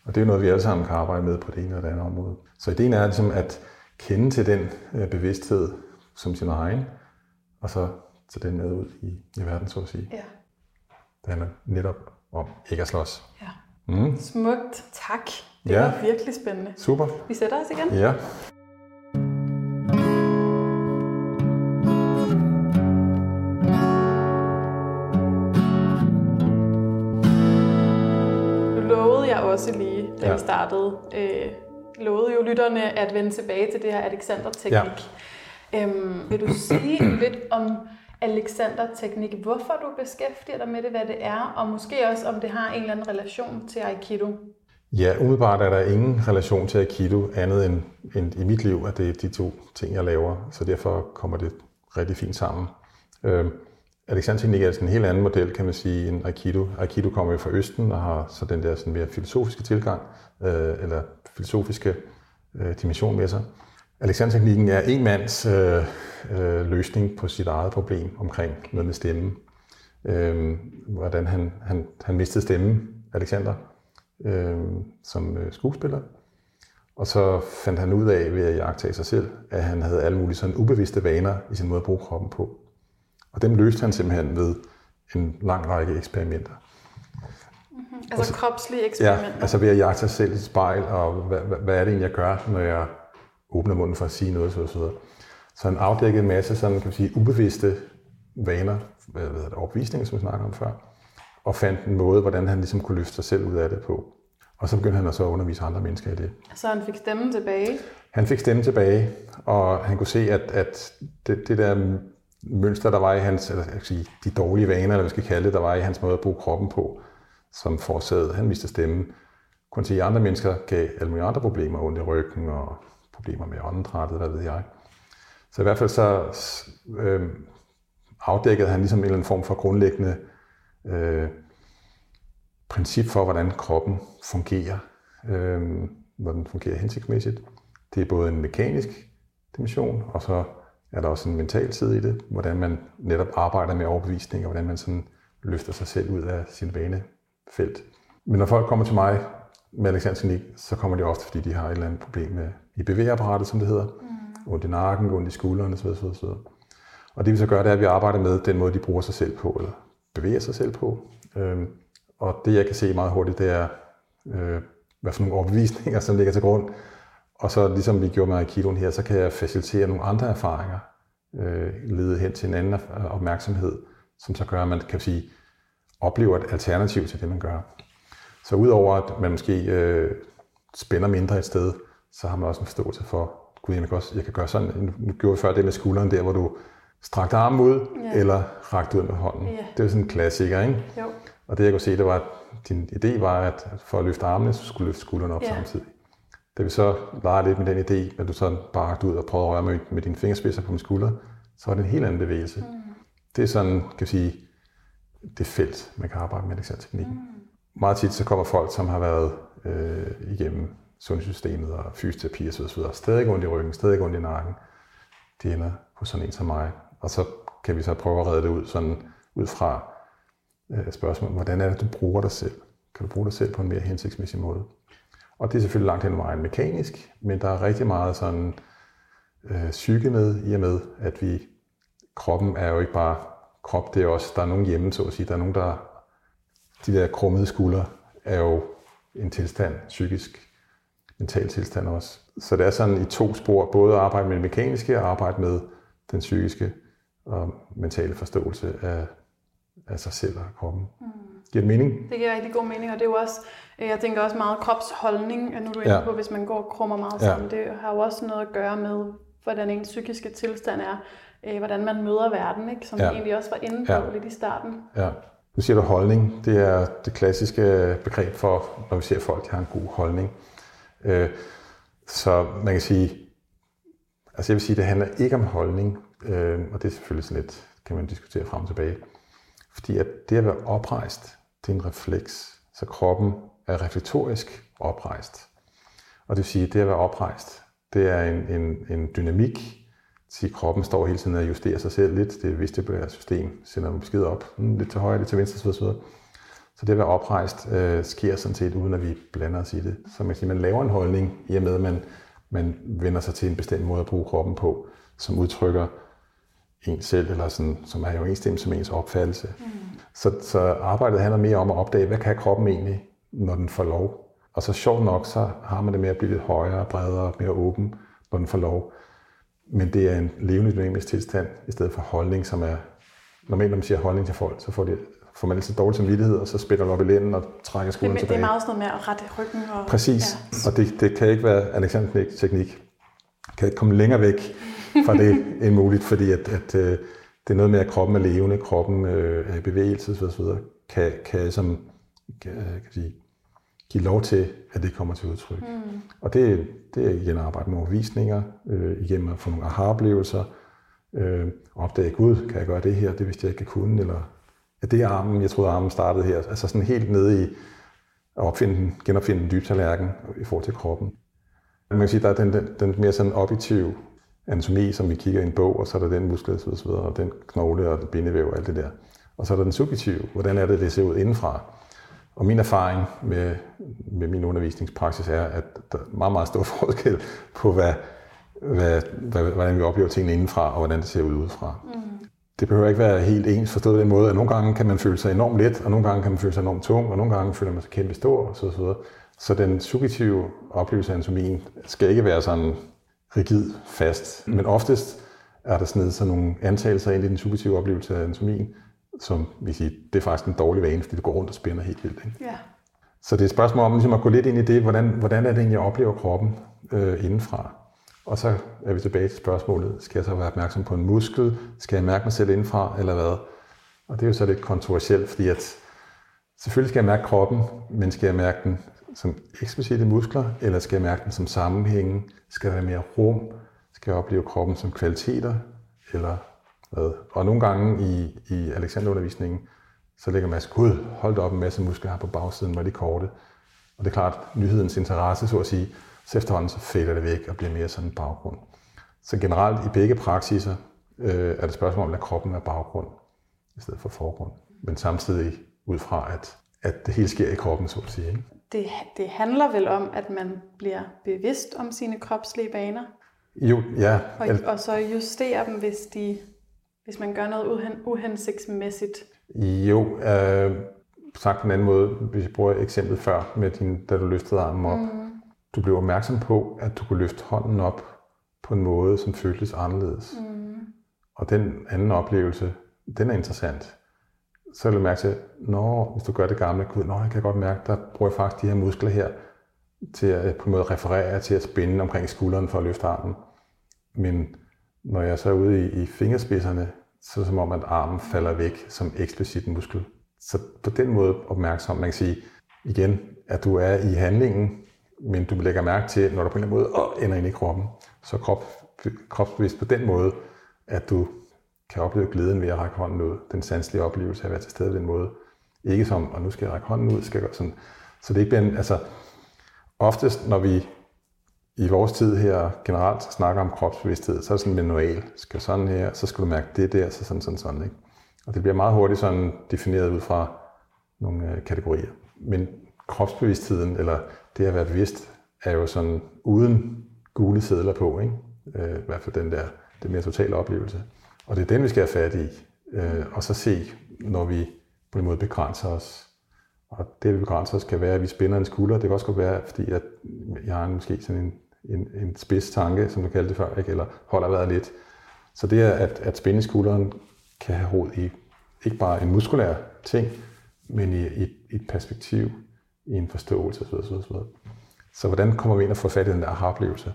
Og det er noget, vi alle sammen kan arbejde med på det ene eller det andet område. Så ideen er ligesom at kende til den øh, bevidsthed som sin egen, og så tage den med ud i, i verden, så at sige. ja. Det handler netop om ikke at slås. ja. Mm. Smukt. Tak. Det Ja. var virkelig spændende. Super. Vi sætter os igen. Ja. Også lige, da Ja. vi startede, øh, lovede jo lytterne at vende tilbage til det her Alexander-teknik. Ja. Øhm, vil du sige lidt om Alexander-teknik, hvorfor du beskæftiger dig med det, hvad det er, og måske også om det har en eller anden relation til Aikido? Ja, umiddelbart er der ingen relation til Aikido andet end, end i mit liv, at det er de to ting, jeg laver. Så derfor kommer det rigtig fint sammen. Øh, Alexander-teknik er sådan en helt anden model, kan man sige, end Aikido. Aikido kommer jo fra Østen og har så den der sådan mere filosofiske tilgang, øh, eller filosofiske øh, dimension med sig. Alexander-teknikken er en mands øh, øh, løsning på sit eget problem omkring noget med stemmen. Øh, hvordan han, han, han mistede stemmen, Alexander, øh, som øh, skuespiller. Og så fandt han ud af ved at jagtage sig selv, at han havde alle mulige sådan ubevidste vaner i sin måde at bruge kroppen på. Og dem løste han simpelthen ved en lang række eksperimenter. Altså kropslige Ja, eksperimenter. altså ved at jagte sig selv i spejl, og hvad, hvad, hvad er det egentlig, jeg gør, når jeg åbner munden for at sige noget, så videre. Så han afdækkede en masse sådan, kan man sige, ubevidste vaner, hvad hvad hedder det, opvisninger, som vi snakker om før, og fandt en måde, hvordan han ligesom kunne løfte sig selv ud af det på. Og så begyndte han også at undervise andre mennesker i det. Så han fik stemmen tilbage. Han fik stemmen tilbage, og han kunne se, at, at det, det der mønster, der var i hans, eller jeg sige, de dårlige vaner, eller hvad vi skal kalde det, der var i hans måde at bruge kroppen på, som forårsagede, han mistede stemmen, Kun til andre mennesker gav alle mulige andre problemer, ondt i ryggen og problemer med åndedrættet, hvad ved jeg. Så i hvert fald så øh, afdækkede han ligesom en eller anden form for grundlæggende øh, princip for, hvordan kroppen fungerer, øh, hvordan den fungerer hensigtsmæssigt. Det er både en mekanisk dimension, og så er der også en mental side i det, hvordan man netop arbejder med overbevisning, og hvordan man sådan løfter sig selv ud af sin vanefelt. Men når folk kommer til mig med Alexander Klinik, så kommer de ofte, fordi de har et eller andet problem med i bevægeapparatet, som det hedder. Mm. Ondt i nakken, ondt i skuldrene osv. osv., osv. Og det vi så gør, det er, at vi arbejder med den måde, de bruger sig selv på, eller bevæger sig selv på. Øhm, og det, jeg kan se meget hurtigt, det er, øh, hvad for nogle overbevisninger, som ligger til grund. Og så ligesom vi gjorde med Aikidoen her, så kan jeg facilitere nogle andre erfaringer, øh, lede hen til en anden opmærksomhed, som så gør, at man kan sige, oplever et alternativ til det, man gør. Så udover at man måske øh, spænder mindre et sted, så har man også en forståelse for, gud, jeg kan, også, jeg kan gøre sådan, nu gjorde jeg før det med skulderen der, hvor du strakte armen ud, ja. eller rakte ud med hånden. Ja. Det er sådan en klassiker, ikke? Jo. Og det jeg kunne se, det var, at din idé var, at for at løfte armene, så skulle du løfte skuldrene op ja. samtidig. Da vi så legede lidt med den idé, at du sådan bare rakte ud og prøvede at røre med, med dine fingerspidser på min skulder, så var det en helt anden bevægelse. Mm. Det er sådan, kan sige, det felt, man kan arbejde med teknikken. Mm. Meget tit så kommer folk, som har været øh, igennem sundhedssystemet og fysioterapi osv., osv. stadig ondt i ryggen, stadig ondt i nakken. De ender på sådan en som mig, og så kan vi så prøve at redde det ud, sådan ud fra øh, spørgsmål, hvordan er det, du bruger dig selv? Kan du bruge dig selv på en mere hensigtsmæssig måde? Og det er selvfølgelig langt hen ad vejen mekanisk, men der er rigtig meget sådan øh, psyke med, i og med, at vi, kroppen er jo ikke bare krop, det er også, der er nogen hjemme, så at sige, der er nogen, der, de der krummede skuldre, er jo en tilstand, psykisk, mental tilstand også. Så det er sådan i to spor, både at arbejde med det mekaniske og arbejde med den psykiske og mentale forståelse af, af sig selv og kroppen. Mm. Giver det mening? Det giver rigtig god mening, og det er jo også, øh, jeg tænker også meget kropsholdning, nu er du inde ja. på, hvis man går og krummer meget sammen. Ja. Det har jo også noget at gøre med, hvordan en psykiske tilstand er, øh, hvordan man møder verden, ikke? som ja. egentlig også var inde på ja. lidt i starten. Ja. Nu siger du holdning. Det er det klassiske begreb for, når vi ser folk, der har en god holdning. Øh, så man kan sige, altså jeg vil sige, det handler ikke om holdning, Øh, og det er selvfølgelig sådan lidt, kan man diskutere frem og tilbage. Fordi at det at være oprejst, det er en refleks. Så kroppen er reflektorisk oprejst. Og det vil sige, at det at være oprejst, det er en, en, en dynamik, til kroppen står hele tiden og justerer sig selv lidt. Det vestibulære system sender en besked op, mm, lidt til højre, lidt til venstre, osv. Så det at være oprejst øh, sker sådan set, uden at vi blander os i det. Så man, siger, man laver en holdning, i og med at man, man vender sig til en bestemt måde at bruge kroppen på, som udtrykker en selv, eller sådan, som er i overensstemmelse med ens opfattelse. Mm. Så, så arbejdet handler mere om at opdage, hvad kan kroppen egentlig, når den får lov. Og så sjovt nok, så har man det med at blive lidt højere, bredere, mere åben, når den får lov. Men det er en levende dynamisk tilstand, i stedet for holdning, som er... Normalt, når man siger holdning til folk, så får, det, får man altid dårlig samvittighed, og så spiller man op i lænden og trækker skulderen tilbage. Det er meget sådan noget med at rette ryggen. Og, Præcis, ja. og det, det kan ikke være Alexander teknik. Kan ikke komme længere væk fra det end muligt, fordi at, at, øh, det er noget med, at kroppen er levende, kroppen øh, er i bevægelse osv., kan, kan, som, kan, kan sige, give lov til, at det kommer til udtryk. Mm. Og det, det er igen at arbejde med overvisninger, øh, igennem at få nogle aha-oplevelser, øh, opdage, gud, kan jeg gøre det her, det vidste jeg ikke, jeg kunne, eller er det armen, jeg troede armen startede her, altså sådan helt nede i at opfinde den, genopfinde den dybe tallerken i forhold til kroppen. Man kan sige, der er den, den, den mere sådan objektive anatomi, som vi kigger i en bog, og så er der den muskel og så videre, og den knogle og bindevæv og alt det der. Og så er der den subjektive, hvordan er det, det ser ud indenfra. Og min erfaring med, med min undervisningspraksis er, at der er meget, meget stor forskel på, hvad, hvad, hvad, hvordan vi oplever tingene indenfra, og hvordan det ser ud udefra. Mm. Det behøver ikke være helt ens forstået den måde, at nogle gange kan man føle sig enormt let, og nogle gange kan man føle sig enormt tung, og nogle gange føler man sig kæmpe stor, og så videre. Så den subjektive oplevelse af anatomien skal ikke være sådan rigid, fast. Men oftest er der sådan sådan nogle antagelser ind i den subjektive oplevelse af anatomien, som vi siger, det er faktisk en dårlig vane, fordi det går rundt og spænder helt vildt. Ikke? Ja. Så det er et spørgsmål om ligesom at gå lidt ind i det, hvordan, hvordan er det egentlig, jeg oplever kroppen øh, indenfra. Og så er vi tilbage til spørgsmålet, skal jeg så være opmærksom på en muskel? Skal jeg mærke mig selv indenfra, eller hvad? Og det er jo så lidt kontroversielt, fordi at selvfølgelig skal jeg mærke kroppen, men skal jeg mærke den som eksplicite muskler, eller skal jeg mærke den som sammenhænge? Skal der være mere rum? Skal jeg opleve kroppen som kvaliteter? Eller hvad? Og nogle gange i, i Alexanderundervisningen, så lægger man gud, hold op en masse muskler her på bagsiden, hvor de korte. Og det er klart, nyhedens interesse, så at sige, så efterhånden så fader det væk og bliver mere sådan en baggrund. Så generelt i begge praksiser øh, er det spørgsmål om at lade kroppen være baggrund i stedet for forgrund. Men samtidig ud fra, at, at det hele sker i kroppen, så at sige. Ikke? Det, det handler vel om, at man bliver bevidst om sine kropslige baner? Jo, ja. Og, og så justere dem, hvis, de, hvis man gør noget uhen, uhensigtsmæssigt? Jo, øh, sagt på en anden måde, hvis jeg bruger eksemplet før, med din, da du løftede armen op. Mm. Du blev opmærksom på, at du kunne løfte hånden op på en måde, som føltes anderledes. Mm. Og den anden oplevelse, den er interessant. Så vil du mærke til, når hvis du gør det gamle, gud, nå, jeg kan godt mærke, der bruger jeg faktisk de her muskler her, til at på en måde referere til at spænde omkring skulderen for at løfte armen. Men når jeg så er ude i, i fingerspidserne, så er det som om, at armen falder væk som eksplicit muskel. Så på den måde opmærksom, man kan sige igen, at du er i handlingen, men du lægger mærke til, når du på en eller anden måde åh, ender ind i kroppen. Så krop, kropsbevidst på den måde, at du kan opleve glæden ved at række hånden ud. Den sanselige oplevelse af at være til stede på den måde. Ikke som, og nu skal jeg række hånden ud, skal jeg gøre sådan. Så det ikke bliver en, altså, oftest, når vi i vores tid her generelt snakker om kropsbevidsthed, så er det sådan en manual. Skal sådan her, så skal du mærke det der, så sådan, sådan, sådan. Ikke? Og det bliver meget hurtigt sådan defineret ud fra nogle øh, kategorier. Men kropsbevidstheden, eller det at være bevidst, er jo sådan uden gule sædler på, ikke? Øh, i hvert fald den der, det mere totale oplevelse. Og det er den, vi skal have fat i, øh, og så se, når vi på en måde begrænser os. Og det, vi begrænser os, kan være, at vi spænder en skulder. Det kan også godt være, fordi at jeg har måske sådan en, en, en spids tanke, som du kaldte det før, ikke? eller holder vejret lidt. Så det, at, at spænde skulderen, kan have rod i ikke bare en muskulær ting, men i, i, i et perspektiv, i en forståelse osv. osv., osv. Så hvordan kommer vi ind og får fat i den der aha-oplevelse?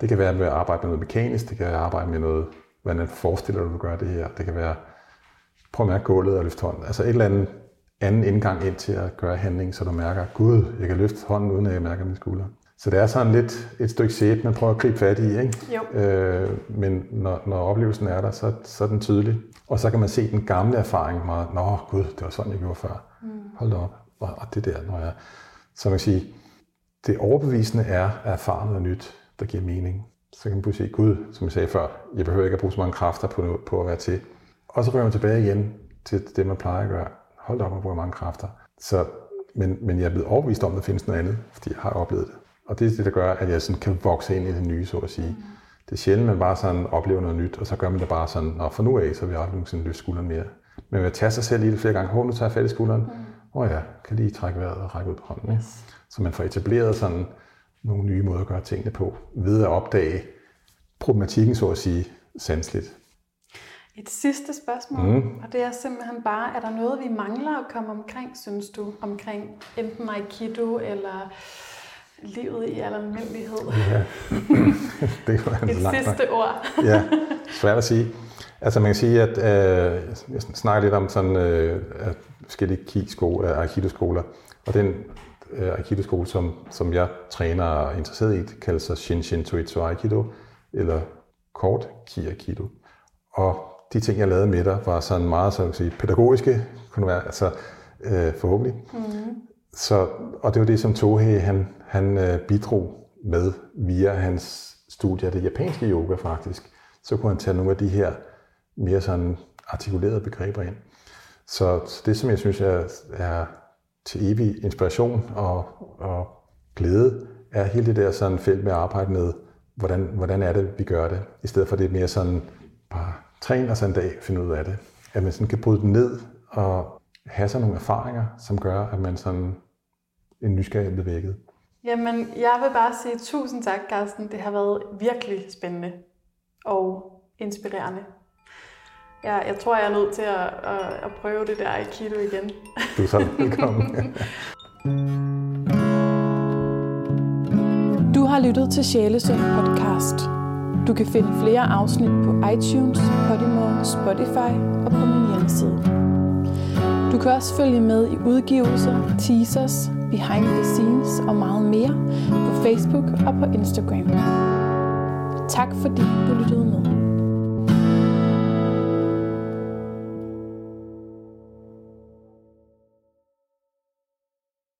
Det kan være med at arbejde med noget mekanisk, det kan være at arbejde med noget, hvordan forestiller du, du gør det her. Det kan være, prøv at mærke gulvet og løfte hånden. Altså et eller andet anden indgang ind til at gøre handling, så du mærker, gud, jeg kan løfte hånden, uden at jeg mærker min skulder. Så det er sådan lidt et stykke sæbe, man prøver at gribe fat i. Ikke? Jo. Øh, men når, når oplevelsen er der, så, så er den tydelig. Og så kan man se den gamle erfaring meget, nå gud, det var sådan, jeg gjorde før. Mm. Hold da op. Og, og det der, når jeg... Så man kan sige, det overbevisende er at erfare noget nyt, der giver mening. Så kan man pludselig se, gud, som jeg sagde før, jeg behøver ikke at bruge så mange kræfter på, på at være til. Og så ryger man tilbage igen til det, man plejer at gøre. Hold da op, man bruger mange kræfter. Så, men, men jeg er blevet overbevist om, at der findes noget andet, fordi jeg har oplevet det. Og det er det, der gør, at jeg sådan kan vokse ind i det nye, så at sige. Mm. Det er sjældent, man bare sådan oplever noget nyt, og så gør man det bare sådan, og for nu af, så vil jeg aldrig nogensinde løfte skulderen mere. Men ved at tage sig selv i det flere gange, hov, nu tager jeg fat i skulderen, mm. åh oh ja, kan lige trække vejret og række ud på hånden. Ikke? Så man får etableret sådan nogle nye måder at gøre tingene på, ved at opdage problematikken, så at sige, sandsligt. Et sidste spørgsmål, mm. og det er simpelthen bare, er der noget, vi mangler at komme omkring, synes du, omkring enten Aikido eller livet i al almindelighed? Ja, det var Et sidste nok. ord. ja, svært at sige. Altså man kan sige, at øh, jeg snakker lidt om sådan øh, forskellige ki-skoler, Aikido-skoler, og den øh, Aikido-skole, som, som jeg træner og er interesseret i, det kaldes sig Shinshin Toitsu Aikido, eller kort Ki Aikido. Og de ting, jeg lavede med dig, var sådan meget så sige, pædagogiske, kunne være, altså øh, forhåbentlig. Mm. Så, og det var det, som Tohei han, han øh, bidrog med via hans studie af det japanske yoga faktisk. Så kunne han tage nogle af de her mere sådan artikulerede begreber ind. Så, så det, som jeg synes er, er til evig inspiration og, og glæde, er hele det der sådan felt med at arbejde med, hvordan, hvordan er det, vi gør det, i stedet for det mere sådan bare træne og så en dag finde ud af det. At man sådan kan bryde den ned og have sådan nogle erfaringer, som gør, at man sådan en nysgerrighed bliver vækket. Jamen, jeg vil bare sige tusind tak, Carsten. Det har været virkelig spændende og inspirerende. Jeg, jeg tror, jeg er nødt til at, at, at prøve det der Aikido igen. Du er så velkommen. du har lyttet til Sjælesund podcast. Du kan finde flere afsnit på iTunes, Podimo, Spotify og på min hjemmeside. Du kan også følge med i udgivelser, teasers, behind the scenes og meget mere på Facebook og på Instagram. Tak fordi du lyttede med.